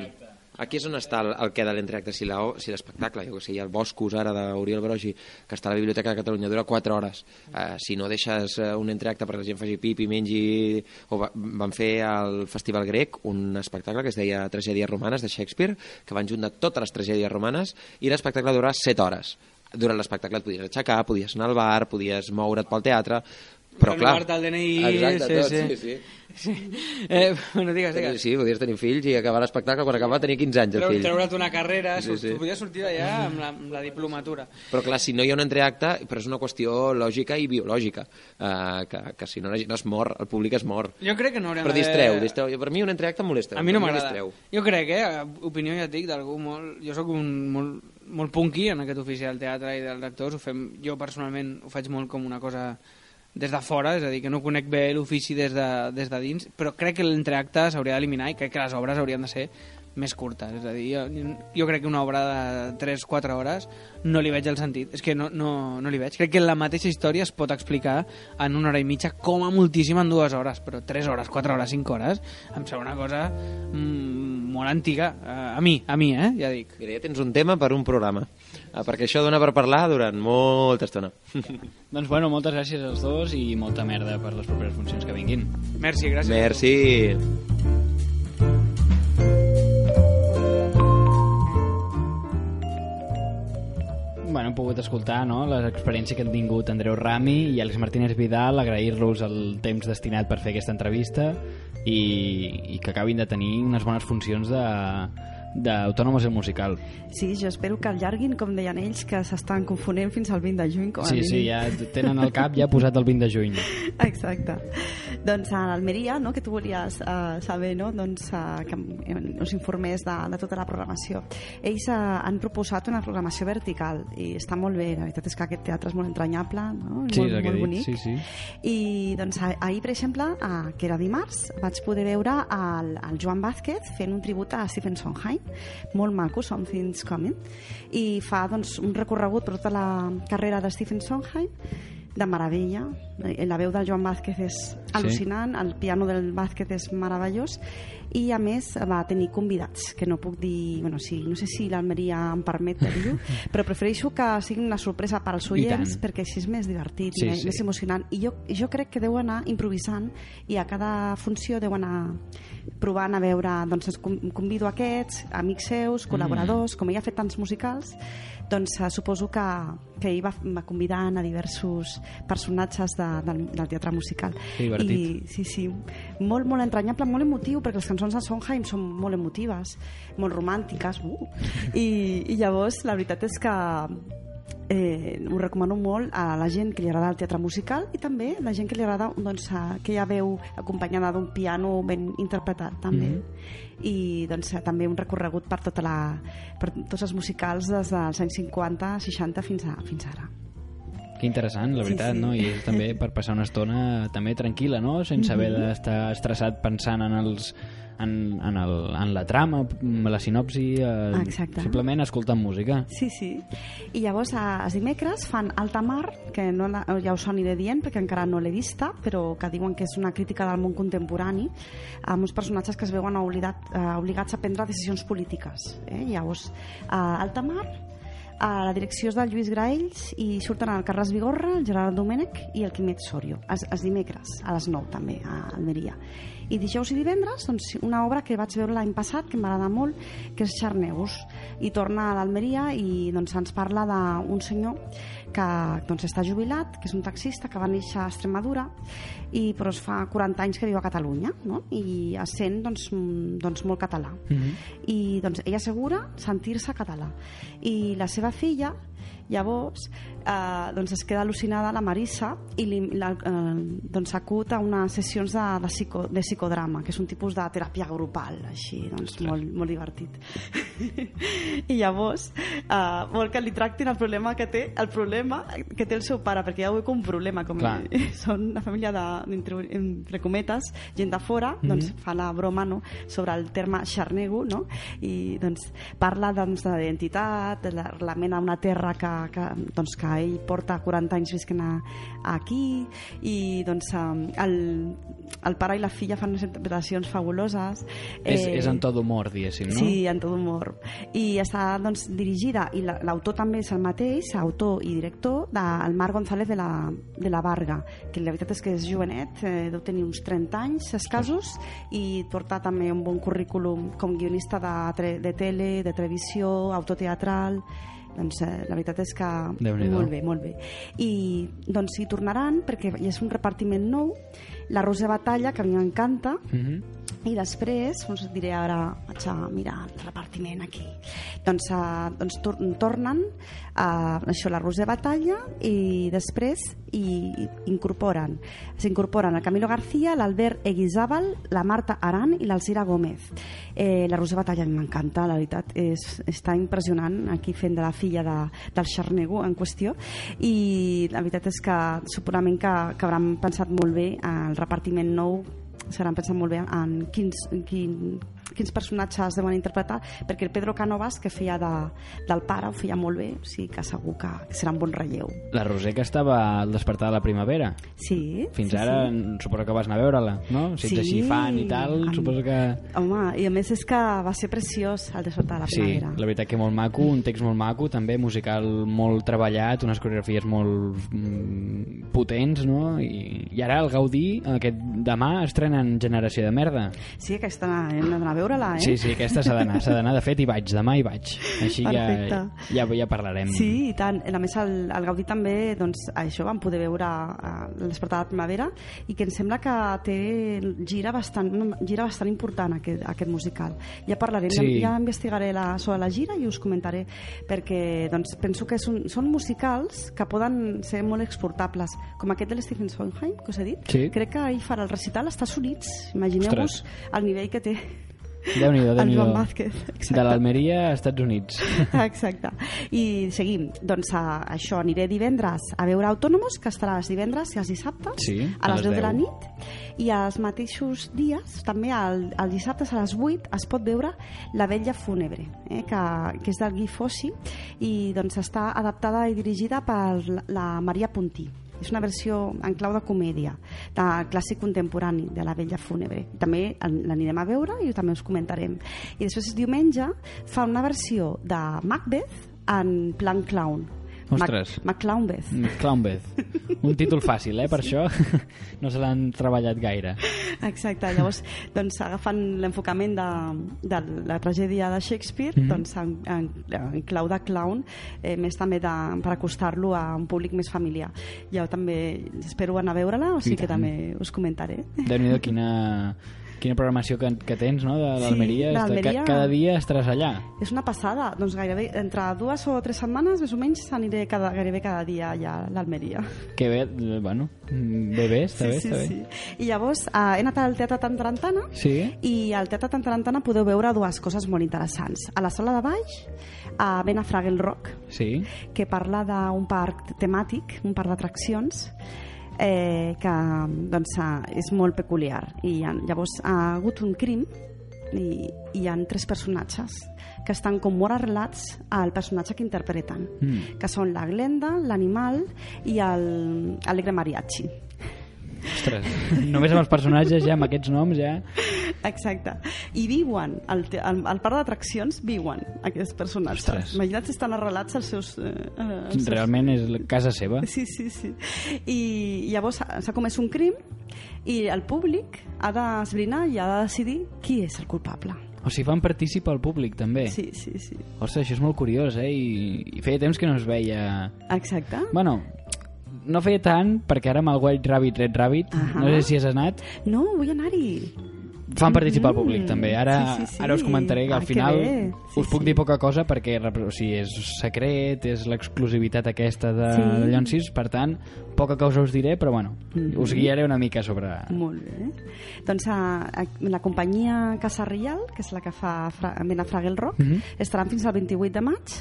Aquí és on està el, el que de l'entreacte. Si la- si l'espectacle, jo que sé, hi ha el Boscos ara d'Oriol Brogi, que està a la Biblioteca de Catalunya, dura 4 hores. Eh, si no deixes eh, un entreacte perquè la gent faci pipi, mengi... O va, van fer al Festival Grec un espectacle que es deia Tragèdies Romanes de Shakespeare, que van juntar totes les tragèdies romanes, i l'espectacle dura 7 hores. Durant l'espectacle et podies aixecar, podies anar al bar, podies moure't pel teatre, però clar... Renovar-te el DNI, Exacte, sí, tot, sí. sí, sí. Sí. Eh, bueno, digues, digues. Sí, podies tenir fills i acabar l'espectacle quan acabava tenir 15 anys el Treu, fill. treure't una carrera, Sí, sí, podies sortir d'allà amb, la, amb la diplomatura. Però clar, si no hi ha un entreacte, però és una qüestió lògica i biològica, eh, que, que si no la gent es mor, el públic es mor. Jo crec que no hauríem Però distreu, distreu. Per mi un entreacte em molesta. A mi no m'agrada. Jo crec, eh, opinió ja et dic, d'algú molt... Jo sóc un molt, molt punky en aquest ofici del teatre i dels actors. Ho fem, jo personalment ho faig molt com una cosa des de fora, és a dir, que no conec bé l'ofici des, de, des de dins, però crec que l'entreacte s'hauria d'eliminar i crec que les obres haurien de ser més curtes. És a dir, jo, jo crec que una obra de 3-4 hores no li veig el sentit. És que no, no, no li veig. Crec que la mateixa història es pot explicar en una hora i mitja, com a moltíssim en dues hores, però 3 hores, 4 hores, 5 hores, em sembla una cosa mm, molt antiga. Eh, A mi, a mi, eh, ja dic. Mira, ja tens un tema per un programa, eh, perquè això dona per parlar durant molta estona. Doncs bueno, moltes gràcies als dos i molta merda per les properes funcions que vinguin. Merci, gràcies. Merci. Pogut escoltar no, les experiències que han tingut Andreu Rami i Àlex Martínez Vidal, agrair-los el temps destinat per fer aquesta entrevista i, i que acabin de tenir unes bones funcions de d'autònomos el musical. Sí, jo espero que allarguin, com deien ells, que s'estan confonent fins al 20 de juny. Com Sí, sí, ja tenen el cap ja posat el 20 de juny. Exacte. Doncs a l'Almeria, no, que tu volies uh, saber, no, doncs, uh, que us informés de, de tota la programació. Ells uh, han proposat una programació vertical i està molt bé, la veritat és que aquest teatre és molt entranyable, no? Sí, molt, molt bonic. sí, sí. I doncs ah- ahir, per exemple, eh, que era dimarts, vaig poder veure el, el Joan Vázquez fent un tribut a Stephen Sondheim, molt maco, Something's Coming, i fa doncs, un recorregut per tota la carrera de Stephen Sondheim, de meravella. Eh, La veu del Joan Vázquez és al·lucinant, el piano del Vázquez és meravellós, i a més va tenir convidats, que no puc dir... Bueno, sí, no sé si l'Almeria em permet dir-ho, però prefereixo que sigui una sorpresa per als oients, perquè així és més divertit Sí, i més, sí. més emocionant. I jo, jo crec que deu anar improvisant i a cada funció deu anar provant a veure, doncs convido aquests, amics seus, col·laboradors, com ell ha fet tants musicals, doncs eh, suposo que, que ell va, va convidant a diversos personatges de, del, del teatre musical. Que divertit. I, sí, sí, molt, molt entranyable, molt emotiu, perquè les cançons de Sondheim són molt emotives, molt romàntiques, uh. I, i llavors la veritat és que eh, ho recomano molt a la gent que li agrada el teatre musical i també a la gent que li agrada doncs, a, que ja veu acompanyada d'un piano ben interpretat també. I doncs, també un recorregut per, tota la, per tots els musicals des dels anys 50, 60 fins, a, fins ara Que interessant, la Sí, veritat, sí. no? I és també per passar una estona també tranquil·la, no? Sense haver Mhm. d'estar estressat pensant en els en, en, el, en la trama, la sinopsi, eh, Exacte. simplement escoltant música. Sí, sí. I llavors, a, els dimecres fan Alta Mar, que no la, ja us ho aniré dient perquè encara no l'he vista, però que diuen que és una crítica del món contemporani amb uns personatges que es veuen obligat, eh, obligats a prendre decisions polítiques. Eh? Llavors, a Alta Mar, a la direcció és del Lluís Graells i surten el Carles Vigorra, el Gerard Domènech i el Quimet Sorio, els, els dimecres, a les 9 també, a Almeria. I dijous i divendres, doncs, una obra que vaig veure l'any passat, que m'agrada molt, que és Xarneus, i torna a l'Almeria i doncs, ens parla d'un senyor que doncs, està jubilat, que és un taxista que va néixer a Extremadura i però es fa 40 anys que viu a Catalunya no? i es sent doncs, mm, doncs, molt català. I doncs, ella assegura sentir-se català. I la seva filla llavors eh, doncs es queda al·lucinada la Marissa i li, la, eh, doncs acut a unes sessions de, de, psico, de psicodrama que és un tipus de teràpia grupal així, doncs molt, molt divertit i llavors eh, vol que li tractin el problema que té el problema que té el seu pare perquè ja ho com un problema com Clar. són una família de, entre, entre cometes gent de fora, doncs fa la broma no? sobre el terme xarnego no? i doncs parla doncs, de l'identitat, de la- la mena una terra que, que, doncs, que ell porta 40 anys visquent a, aquí i doncs eh, el, el pare i la filla fan unes interpretacions fabuloses És, és en to d'humor, diguéssim, no? Sí, en tot humor. I està doncs, dirigida, i la- l'autor també és el mateix, autor i director, del Marc González de la, de la Varga, que la veritat és que és jovenet, eh, deu tenir uns 30 anys escasos, i porta també un bon currículum com guionista de, de tele, de televisió, autor teatral, doncs eh, la veritat és que molt bé, molt bé. I doncs hi tornaran perquè és un repartiment nou, la Rosa Batalla, que a mi m'encanta, Mhm. i després, us diré ara, vaig a mirar el repartiment aquí. Doncs, uh, doncs tor tornen a això, la Roser Batalla i després i, incorporen s'incorporen el Camilo García, l'Albert Eguizábal, la Marta Aran i l'Alzira Gómez. Eh, la Roser Batalla m'encanta, la veritat, és, està impressionant aquí fent de la filla de, del xarnego en qüestió i la veritat és que segurament que, que hauran pensat molt bé el repartiment nou s'hauran pensat molt bé en quins, en quin, quins personatges deuen interpretar perquè el Pedro Canovas que feia de, del pare ho feia molt bé o sigui que segur que, serà un bon relleu La Roser que estava al despertar de la primavera. sí, Fins sí, ara sí. suposo que vas anar a veure-la, no? Si ets Sí. així fan i tal, Amb- suposo que... home, i a més és que va ser preciós el despertar de la Sí, primavera la veritat que molt maco, un text molt maco, també musical molt treballat, unes coreografies molt mm, potents, no? I, I ara el Gaudí, aquest demà, estrenen Generació de Merda. Sí, aquesta hem d'anar veure-la, eh? Sí, sí, aquesta s'ha d'anar, s'ha d'anar. De fet, hi vaig, demà hi vaig. Així ja, Perfecte. ja, ja parlarem. Sí, i tant. A més, el, el Gaudí també, doncs, això vam poder veure a l'Espertar de Primavera i que em sembla que té gira bastant, una gira bastant important aquest, aquest musical. Ja parlarem, Sí. ja, ja investigaré la, sobre la gira i us comentaré perquè doncs, penso que són, són musicals que poden ser molt exportables, com aquest de l'Stephen Sondheim, que us he dit. Sí. Crec que ell farà el recital als Estats Units. Imagineu-vos el nivell que té Déu-n'hi-do, el déu Vázquez. De l'Almeria a Estats Units. Exacte. I seguim. Doncs a, això, aniré divendres a veure Autònomos, que estarà els divendres i els dissabtes, Sí, a les 10 de la 10. nit. I als mateixos dies, també al, al dissabtes a les 8, es pot veure La vella fúnebre, eh, que, que és del Guy Fossi, i doncs està adaptada i dirigida per la Maria Puntí. És una versió en clau de comèdia, de clàssic contemporani, de la vella fúnebre. També l'anirem a veure i també us comentarem. I després diumenge fa una versió de Macbeth en plan clown. Ostres. Mac Maclownbeth. Clownbeth. Un títol fàcil, eh? Per això no se l'han treballat gaire. Exacte, llavors doncs, agafant l'enfocament de, de la tragèdia de Shakespeare Mhm. doncs, en, en, en clau de clown eh, més també de, per acostar-lo a un públic més familiar jo també espero anar a veure-la o sigui que també us comentaré Déu-n'hi-do quina, quina programació que, que tens, no?, de l'Almeria. l'Almeria. ca- Cada dia estaràs allà. és una passada, doncs gairebé entre dues o tres setmanes més o menys aniré cada, gairebé cada dia allà a l'Almeria Que bé, eh, bueno, bé, bé, està sí, bé, sí, està bé. sí. i llavors eh, he anat al Teatre Tantarantana Sí? i al Teatre Tantarantana podeu veure dues coses molt interessants. A la sala de baix, a Ben a Fraggle Rock, Sí? que parla d'un parc temàtic, un parc d'atraccions, eh, que doncs, eh, és molt peculiar. I llavors ha hagut un crim i, i hi ha tres personatges que estan com molt arrelats al personatge que interpreten, Mm. que són la Glenda, l'animal i el Alegre Mariachi. Ostres, només amb els personatges ja, amb aquests noms ja... Exacte. I viuen, al, al, al parc d'atraccions viuen aquests personatges. Ostres. Imagina't si estan arrelats als seus... Eh, als seus- Realment és la casa seva. Sí, sí, sí. I llavors s'ha comès un crim i el públic ha d'esbrinar i ha de decidir qui és el culpable. O sigui, fan partícip al públic, també. Sí, sí, sí. Ostres, això és molt curiós, eh? I, i feia temps que no es veia... Exacte. Bueno, no feia tant, perquè ara amb el White Rabbit, Red Rabbit, Ahà. no sé si has anat, No, vull anar-hi. fan participar Mm, públic, també. Ara, sí, sí, sí. ara us comentaré que al Ah, que final bé. Sí, us puc dir poca cosa perquè o sigui, és secret, és l'exclusivitat aquesta de, Sí. de Llonsis, per tant, poca cosa us diré, però bueno, Mhm. us guiaré una mica sobre... Molt bé. Doncs a, a, la companyia Casa Reial, que és la que fa Fra, Mena Fraggle Rock, Mhm. estaran fins al 28 de maig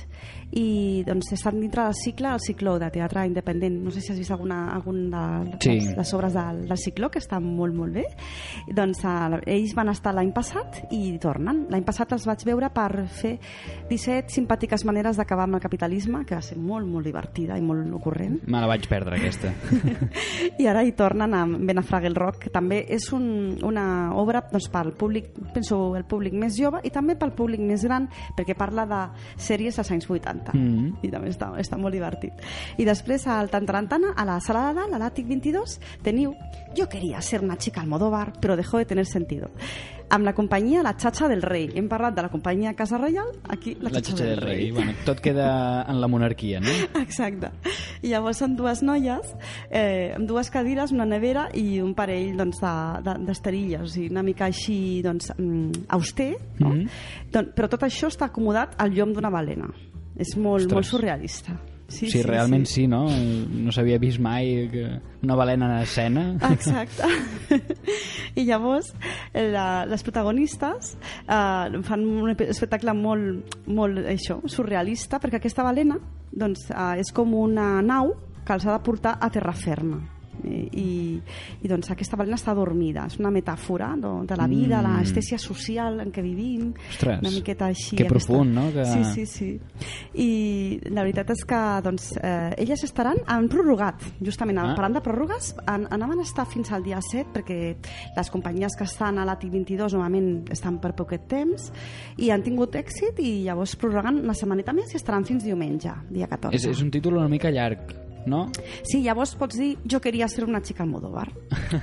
i doncs estan dintre del cicle, el cicló de teatre independent. No sé si has vist alguna, algun de Sí. les, les obres del, del cicló, que estan molt, molt bé. Doncs a, ells van estar l'any passat i tornen. L'any passat els vaig veure per fer 17 simpàtiques maneres d'acabar amb el capitalisme, que va ser molt, molt divertida i molt ocorrent Me la vaig perdre, aquesta. i ara hi tornen a Ben a Fraggle Rock que també és un, una obra doncs, pel públic, penso el públic més jove i també pel públic més gran perquè parla de sèries dels anys 80 Mm. i també està, està molt divertit. I després al Tantarantana a la sala de dalt, a l'Àtic 22 teniu Jo quería ser una chica Almodóvar però dejó de tener sentido amb la companyia La Chacha del Rei hem parlat de la companyia Casa Reial aquí La, La xatxa del rei. Bueno, tot queda en la monarquia, no? Exacte. I llavors són dues noies eh, amb dues cadires, una nevera i un parell doncs, de- de- d'esterilles, o sigui, una mica així doncs, mm, auster, no? Mhm. doncs, però tot això està acomodat al llom d'una balena. És molt, Ostres. molt surrealista. Sí, sí, realment sí. sí, no? No s'havia vist mai que una balena en escena. Exacte. I llavors, la, les protagonistes eh, fan un espe- espectacle molt, molt això, surrealista, perquè aquesta balena doncs, eh, és com una nau que els ha de portar a terra ferma. I, i, doncs aquesta balena està dormida és una metàfora no, de la vida, Mm. l'estèsia social en què vivim Ostres, una miqueta així que aquesta- profund, no? Que- sí, sí, sí i la veritat és que doncs, eh, elles estaran, han prorrogat justament, Ah. parlant de pròrrogues an, anaven a estar fins al dia 7 perquè les companyies que estan a l'ATI 22 normalment estan per poquet temps i han tingut èxit i llavors prorroguen una setmaneta més i estaran fins diumenge, dia 14 És, és un títol una mica llarg. No? Sí, llavors pots dir jo queria ser una xica Almodóvar.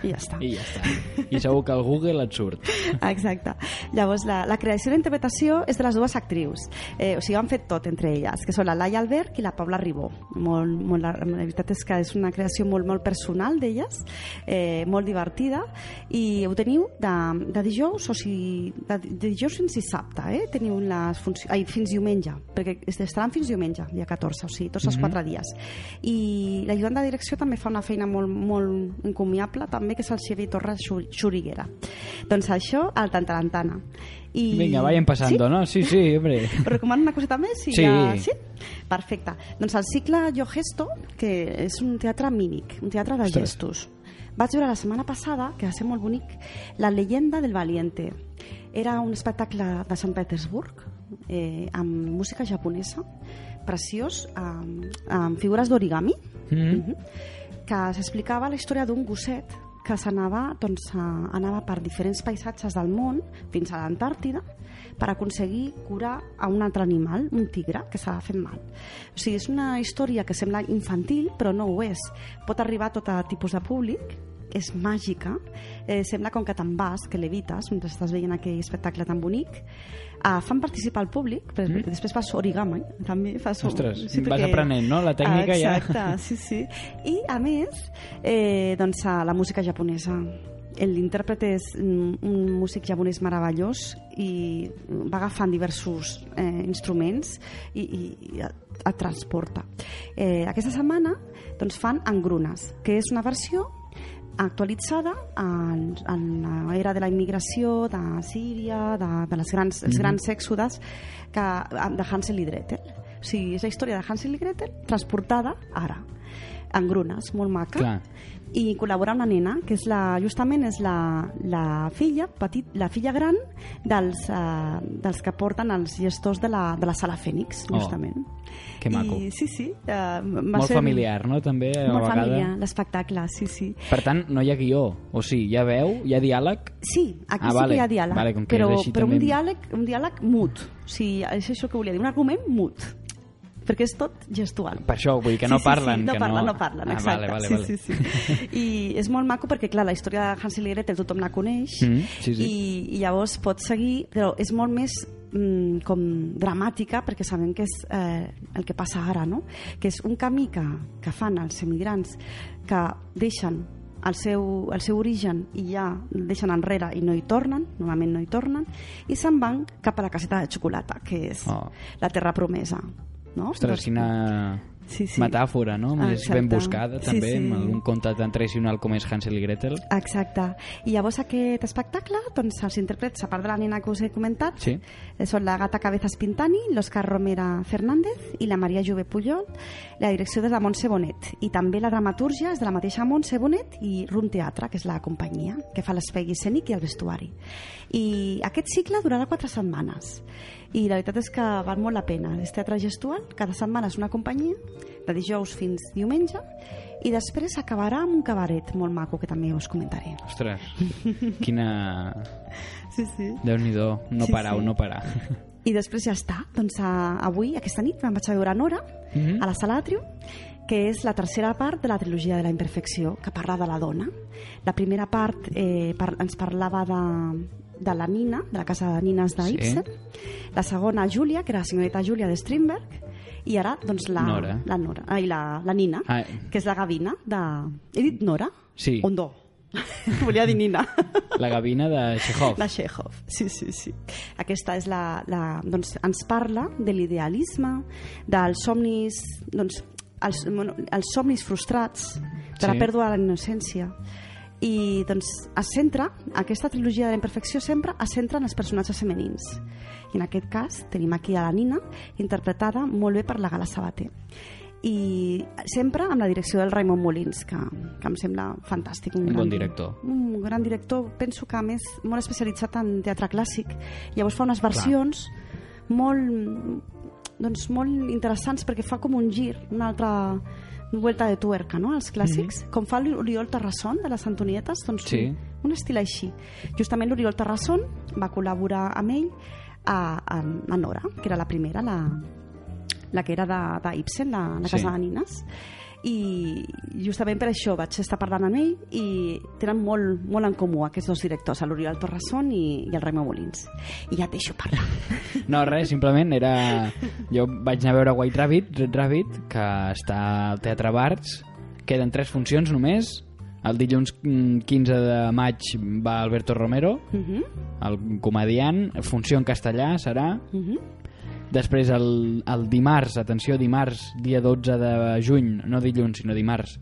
I ja està. I ja està. I segur que al Google et surt. Exacte. Llavors, la, la creació i la interpretació és de les dues actrius. Eh, o sigui, han fet tot entre elles, que són la Laia Albert i la Paula Ribó. Molt, molt, la, la veritat és que és una creació molt, molt personal d'elles, eh, molt divertida, i ho teniu de, de dijous, o sigui, de, de dijous fins dissabte, eh? Teniu les funcions... Ai, fins diumenge, perquè estaran fins diumenge, dia 14, o sigui, tots els Mhm. quatre dies. I l'ajudant de direcció també fa una feina molt, molt encomiable, també, que és el Xavier Torres Xu- Xuriguera. Doncs això, al Tantarantana. I... Vinga, vayan pasando, sí? no? Sí, sí, hombre. Recomano una coseta més? I Sí. Ja... sí? Perfecte. Doncs el cicle Jo Gesto, que és un teatre mímic, un teatre de Ostres. gestos. Vaig veure la setmana passada, que va ser molt bonic, La leyenda del valiente. Era un espectacle de Sant Petersburg, eh, amb música japonesa, preciós, amb, amb figures d'origami, Mhm. que s'explicava la història d'un gosset que s'anava doncs, a, anava per diferents paisatges del món fins a l'Antàrtida per aconseguir curar a un altre animal, un tigre, que s'ha fet mal. O sigui, és una història que sembla infantil, però no ho és. Pot arribar a tot a tipus de públic, és màgica, eh, sembla com que te'n vas, que levites, mentre estàs veient aquell espectacle tan bonic. Uh, fan participar el públic, però Mm. després fas origami, també fas... Ostres, vas aprenent, no? La tècnica ja. Exacte, sí, sí. I, a més, eh, doncs, la música japonesa. L'intèrpret és un músic japonès meravellós i va agafant diversos eh, instruments i, i, i et transporta. Eh, aquesta setmana doncs, fan Engrunes, que és una versió actualitzada en, en l'era de la immigració de Síria, de, de les grans, els Mhm. grans èxodes que, de Hansel i Gretel. O sigui, és la història de Hansel i Gretel transportada ara, en grunes, molt maca. Clar. I col·labora una nena, que és la, justament és la, la filla petit, la filla gran dels, uh, dels que porten els gestors de la, de la sala Fènix, Oh, justament. que maco. I, sí, sí. Uh, va Molt ser familiar, no? També, a Molt vegada. familiar, l'espectacle, sí, sí. Per tant, no hi ha guió. O sigui, hi ha veu, hi ha diàleg... Sí, aquí Ah, sí vale. que hi ha diàleg, Vale, com que però, així però també- un, diàleg, un diàleg mut. O sigui, és això que volia dir, un argument mut. Perquè és tot gestual. Per això, vull dir que no sí, sí, parlen. Sí, no que parlen, no... no parlen, ah, exacte. Vale, vale, sí, vale. sí, sí. I és molt maco perquè, clar, la història de Hansel i Gretel tothom la coneix Mm, sí, sí. I, i llavors pots seguir, però és molt més mm, com dramàtica perquè sabem que és eh, el que passa ara, no? Que és un camí que, que fan els emigrants que deixen el seu, el seu origen i ja deixen enrere i no hi tornen, normalment no hi tornen, i se'n van cap a la caseta de xocolata, que és Oh. la terra promesa. No? Ostres, quina Sí, sí. metàfora, no? Exacte. ben buscada, Sí, també, sí. amb algun conte tan tradicional com és Hansel i Gretel. Exacte. I llavors aquest espectacle, doncs els intèrprets, a part de la nena que us he comentat, Sí. eh, són la Gata Cabezas Pintani, l'Òscar Romera Fernández i la Maria Jove Pujol. La direcció és de la Montse Bonet. I també la dramatúrgia és de la mateixa Montse Bonet i Rum Teatre, que és la companyia que fa l'espai escènic i el vestuari. I aquest cicle durarà quatre setmanes. I la veritat és que val molt la pena. És teatre gestual, cada setmana és una companyia, de dijous fins diumenge, i després acabarà amb un cabaret molt maco, que també us comentaré. Ostres, quina... Sí, sí. Déu-n'hi-do, no Sí, parar, sí. no parar. I després ja està. Doncs a, avui, aquesta nit, me'n vaig a veure Nora, Mhm. a la Sala Atrium, que és la tercera part de la trilogia de la imperfecció, que parla de la dona. La primera part eh, par ens parlava de, de la Nina, de la casa de nines de Sí. La segona, Júlia, que era la senyoreta Júlia de Strindberg. I ara, doncs, la Nora. la, Nora, ai, la, la Nina, Ah, que és la gavina de... He dit Nora? Sí. Ondó. Volia dir Nina. la gavina de Chekhov. La Chekhov, sí, sí, sí. Aquesta és la... la doncs ens parla de l'idealisme, dels somnis... Doncs, els, bueno, els somnis frustrats, de la Sí. pèrdua de la innocència. I doncs es centra, aquesta trilogia de la imperfecció sempre es centra en els personatges femenins. I en aquest cas tenim aquí a la Nina, interpretada molt bé per la Gala Sabater i sempre amb la direcció del Raimon Molins, que, que em sembla fantàstic. Un bon gran- director. Un gran director, penso que a més molt especialitzat en teatre clàssic. Llavors fa unes versions molt, doncs, molt interessants perquè fa com un gir, una altra vuelta de tuerca, no?, als clàssics. Com fa l'Oriol Terrasson, de les Antonietes, doncs Sí. un, un estil així. Justament l'Oriol Terrasson va col·laborar amb ell a, a, a Nora, que era la primera, la, la que era de, de Ibsen, la, la Sí. casa de nines i justament per això vaig estar parlant amb ell i tenen molt, molt en comú aquests dos directors, l'Oriol Torrasson i, i el Raimon Molins. I ja et deixo parlar. No, res, simplement era... Jo vaig anar a veure White Rabbit, Red Rabbit, que està al Teatre Barts. Queden tres funcions només. El dilluns mm, 15 de maig va Alberto Romero, Uh -huh. el comediant. Funció en castellà serà. Uh -huh. Després el, el dimarts, atenció, dimarts, dia 12 de juny, no dilluns, sinó dimarts,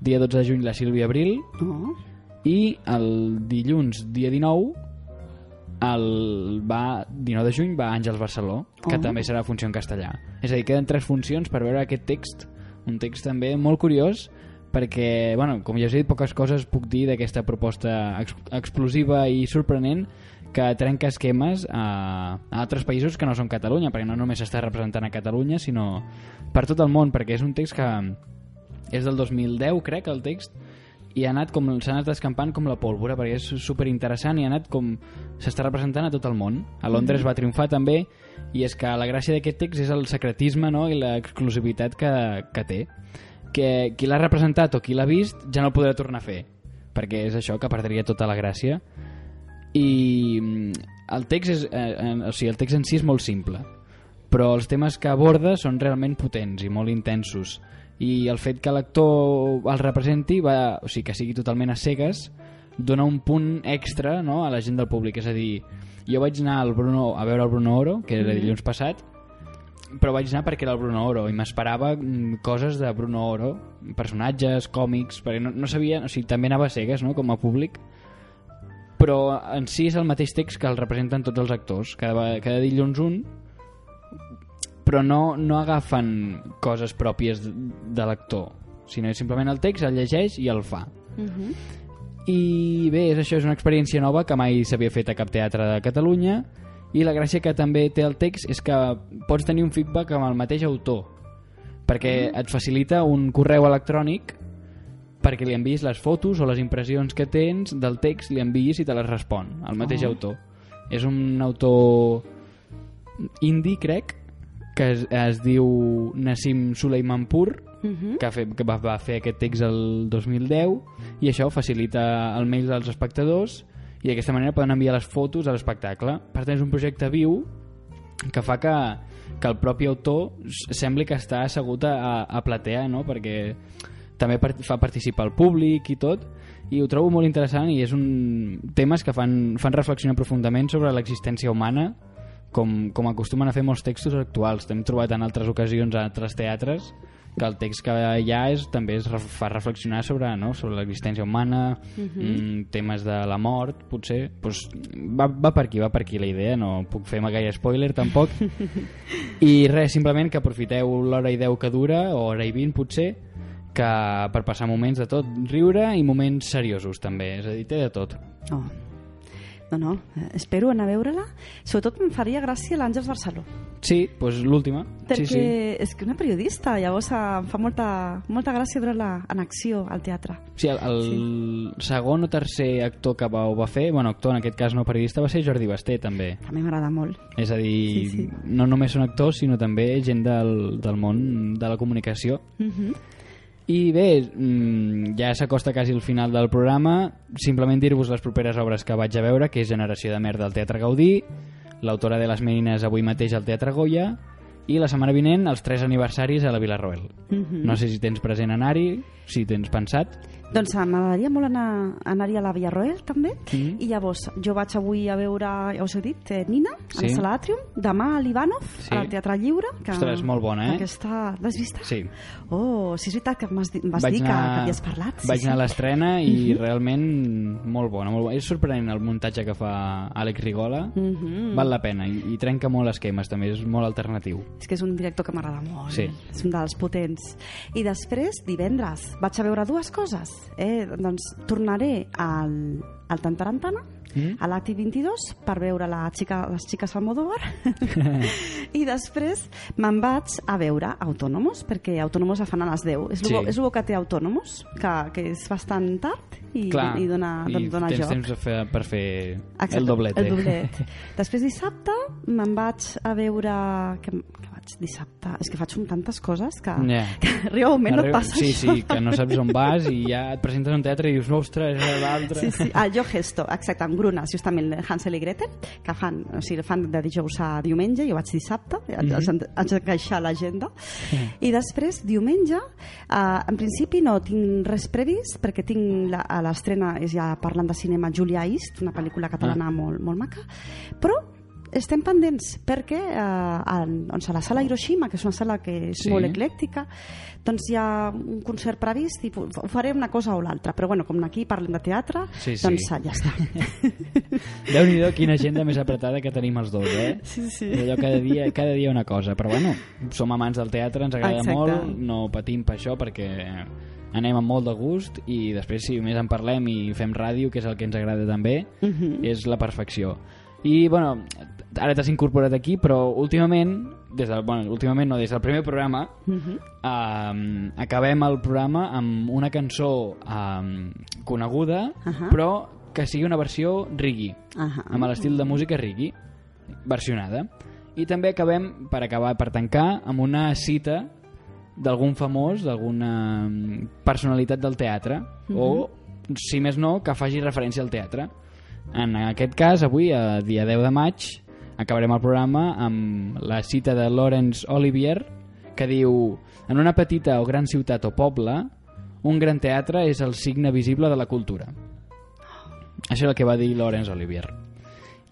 dia 12 de juny, la Sílvia Abril. Oh. I el dilluns, dia 19, el va, 19 de juny va Àngels Barceló, que Oh. també serà funció en castellà. És a dir, queden tres funcions per veure aquest text, un text també molt curiós, perquè, bueno, com ja us he dit, poques coses puc dir d'aquesta proposta ex explosiva i sorprenent que trenca esquemes a, a altres països que no són Catalunya, perquè no només s'està representant a Catalunya, sinó per tot el món, perquè és un text que és del 2010, crec, el text, i ha anat com s'ha anat escampant com la pólvora perquè és super interessant i ha anat com s'està representant a tot el món a Londres Mhm. va triomfar també i és que la gràcia d'aquest text és el secretisme no? i l'exclusivitat que, que té que qui l'ha representat o qui l'ha vist ja no el podrà tornar a fer perquè és això que perdria tota la gràcia. I mm, el text és, eh, o sigui, el text en si és molt simple però els temes que aborda són realment potents i molt intensos. I el fet que l'actor el representi va, o sigui, que sigui totalment a cegues dona un punt extra no, a la gent del públic. És a dir, jo vaig anar al Bruno, a veure el Bruno Oro, que era Mhm. dilluns passat però vaig anar perquè era el Bruno Oro i m'esperava mm, coses de Bruno Oro personatges, còmics perquè no, no sabia, o sigui, també anava a cegues no, com a públic però en si és el mateix text que el representen tots els actors cada, cada dilluns un però no, no agafen coses pròpies de, de l'actor sinó simplement el text el llegeix i el fa Uh -huh. i bé, és això és una experiència nova que mai s'havia fet a cap teatre de Catalunya i la gràcia que també té el text és que pots tenir un feedback amb el mateix autor perquè et facilita un correu electrònic perquè li enviïs les fotos o les impressions que tens del text, li enviïs i te les respon el mateix Oh. autor és un autor indi, crec que es, es diu Nassim Suleimanpur Uh -huh. que, fet, que va, va fer aquest text el 2010 i això facilita el mail dels espectadors i d'aquesta manera poden enviar les fotos a l'espectacle. Per tant, és un projecte viu que fa que, que el propi autor sembli que està assegut a, a platea, no? perquè també part, fa participar el públic i tot, i ho trobo molt interessant i és un temes que fan, fan reflexionar profundament sobre l'existència humana com, com acostumen a fer molts textos actuals. T'hem trobat en altres ocasions a altres teatres que el text que hi ha és, també es fa reflexionar sobre, no? sobre l'existència humana, Mhm. mm, temes de la mort, potser. Pues, va, va per aquí, va per aquí la idea, no puc fer gaire spoiler tampoc. I res, simplement que aprofiteu l'hora i 10 que dura, o hora i 20 potser, que per passar moments de tot, riure i moments seriosos també, és a dir, té de tot. Oh. No, no, eh, espero anar a veure-la. Sobretot em faria gràcia l'Àngels Barceló. Sí, doncs l'última. Perquè Sí, sí. és que una periodista, llavors em fa molta, molta gràcia veure-la en acció al teatre. Sí, el, el sí. segon o tercer actor que va, ho va fer, bueno, actor en aquest cas no periodista, va ser Jordi Basté, també. A mi m'agrada molt. És a dir, Sí, sí. no només són actors, sinó també gent del, del món de la comunicació. Uh -huh. I bé, mm, ja s'acosta quasi el final del programa. Simplement dir-vos les properes obres que vaig a veure, que és Generació de Merda al Teatre Gaudí, l'autora de Les Menines avui mateix al Teatre Goya, i la setmana vinent els tres aniversaris a la Vila Roel. Mhm. No sé si tens present anar-hi, si tens pensat. Doncs m'agradaria molt anar, anar-hi a la Villarroel, també. Mhm. I llavors, jo vaig avui a veure, ja us he dit, eh, Nina, a Sí. la Sala Atrium, demà a l'Ivanov, Sí. al Teatre Lliure. Que Ostres, molt bona, eh? Aquesta... L'has vista? Sí. Oh, sí, és veritat que vas dir anar- que havies parlat. Sí, Vaig anar a l'estrena i Mhm. realment molt bona, molt bona. És sorprenent el muntatge que fa Àlex Rigola. Mhm. Val la pena i, i trenca molt esquemes, també és molt alternatiu. És que és un director que m'agrada molt. Sí. És un dels potents. I després, divendres, vaig a veure dues coses. Eh? Doncs tornaré al, al Tantarantana mm? a l'Acti 22 per veure la xica, les xiques Almodóvar i després me'n vaig a veure Autònomos perquè Autònomos la fan a les 10 és, Sí. el, és el que té Autònomos que, que és bastant tard i, Clar, i dona, i dona tens joc temps fer, per fer Exacte, el doblete. El doblet. Després dissabte me'n vaig a veure... Què, què vaig dissabte? És que faig un tantes coses que, Ja. que arriba un moment no et Arreu- passa sí, això. sí, que no saps on vas i ja et presentes a un teatre i dius, ostres, és l'altre. Sí, sí. Ah, jo gesto, exacte, amb Grunes, justament Hansel i Gretel, que fan, o sigui, fan de dijous a diumenge, jo vaig dissabte, mm -hmm. haig d'encaixar a l'agenda. I després, diumenge, eh, en principi no tinc res previst, perquè tinc l'estrena, és ja parlant de cinema, Julia East, una pel·lícula catalana Ah. molt, molt maca, però estem pendents perquè eh, en, doncs a la sala Hiroshima, que és una sala que és Sí. molt eclèctica, doncs hi ha un concert previst i ho faré una cosa o l'altra, però bueno, com aquí parlem de teatre, Sí, sí. doncs ja està. Déu-n'hi-do quina agenda més apretada que tenim els dos, eh? Sí, sí. Allò cada dia, cada dia una cosa. Però bueno, som amants del teatre, ens agrada Exacte. molt, no patim per això perquè anem amb molt de gust i després si més en parlem i fem ràdio, que és el que ens agrada també, Mhm. és la perfecció. I, bueno, ara t'has incorporat aquí, però últimament, des del, bueno, últimament no, des del primer programa, Mhm. um, acabem el programa amb una cançó um, coneguda, Ahà. però que sigui una versió reggae, Ahà. amb l'estil de música reggae, versionada. I també acabem, per acabar, per tancar, amb una cita d'algun famós, d'alguna personalitat del teatre, o, si més no, que faci referència al teatre. En aquest cas, avui, a dia 10 de maig, acabarem el programa amb la cita de Laurence Olivier, que diu En una petita o gran ciutat o poble, un gran teatre és el signe visible de la cultura. Això és el que va dir Laurence Olivier.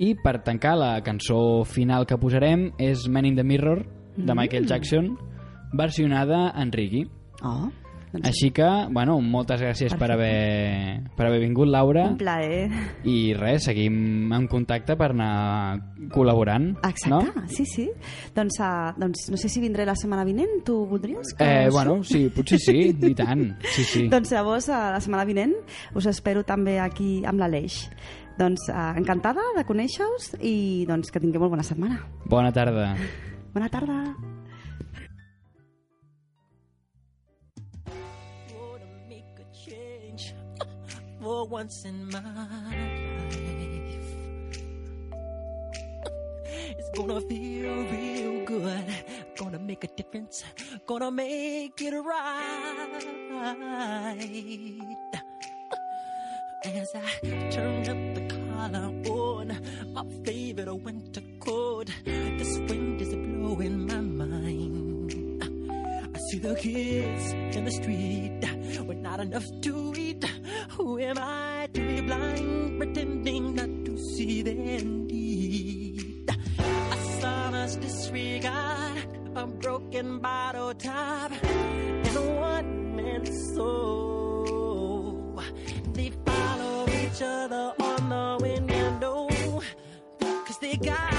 I per tancar, la cançó final que posarem és Man in the Mirror, de Michael Jackson, versionada en reggae. Oh, doncs Així que, bueno, moltes gràcies per haver, per haver vingut, Laura. un plaer. I res, seguim en contacte per anar col·laborant. Exacte, No? sí, sí. Doncs, uh, doncs no sé si vindré la setmana vinent, tu voldries? que Eh, això? bueno, sí, potser sí, i tant. Sí, sí. Doncs llavors, uh, la setmana vinent, us espero també aquí amb l'Aleix. Doncs uh, encantada de conèixer-us i doncs que tingueu molt bona setmana. Bona tarda. Bona tarda. For once in my life. It's gonna feel real good. Gonna make a difference. Gonna make it right. As I turn up the collar on my favorite winter coat, this wind is blowing my mind. I see the kids in the street with not enough to eat. Who am I to be blind, pretending not to see their need? A sonorous disregard, a broken bottle top, and a one man soul. They follow each other on the window, cause they got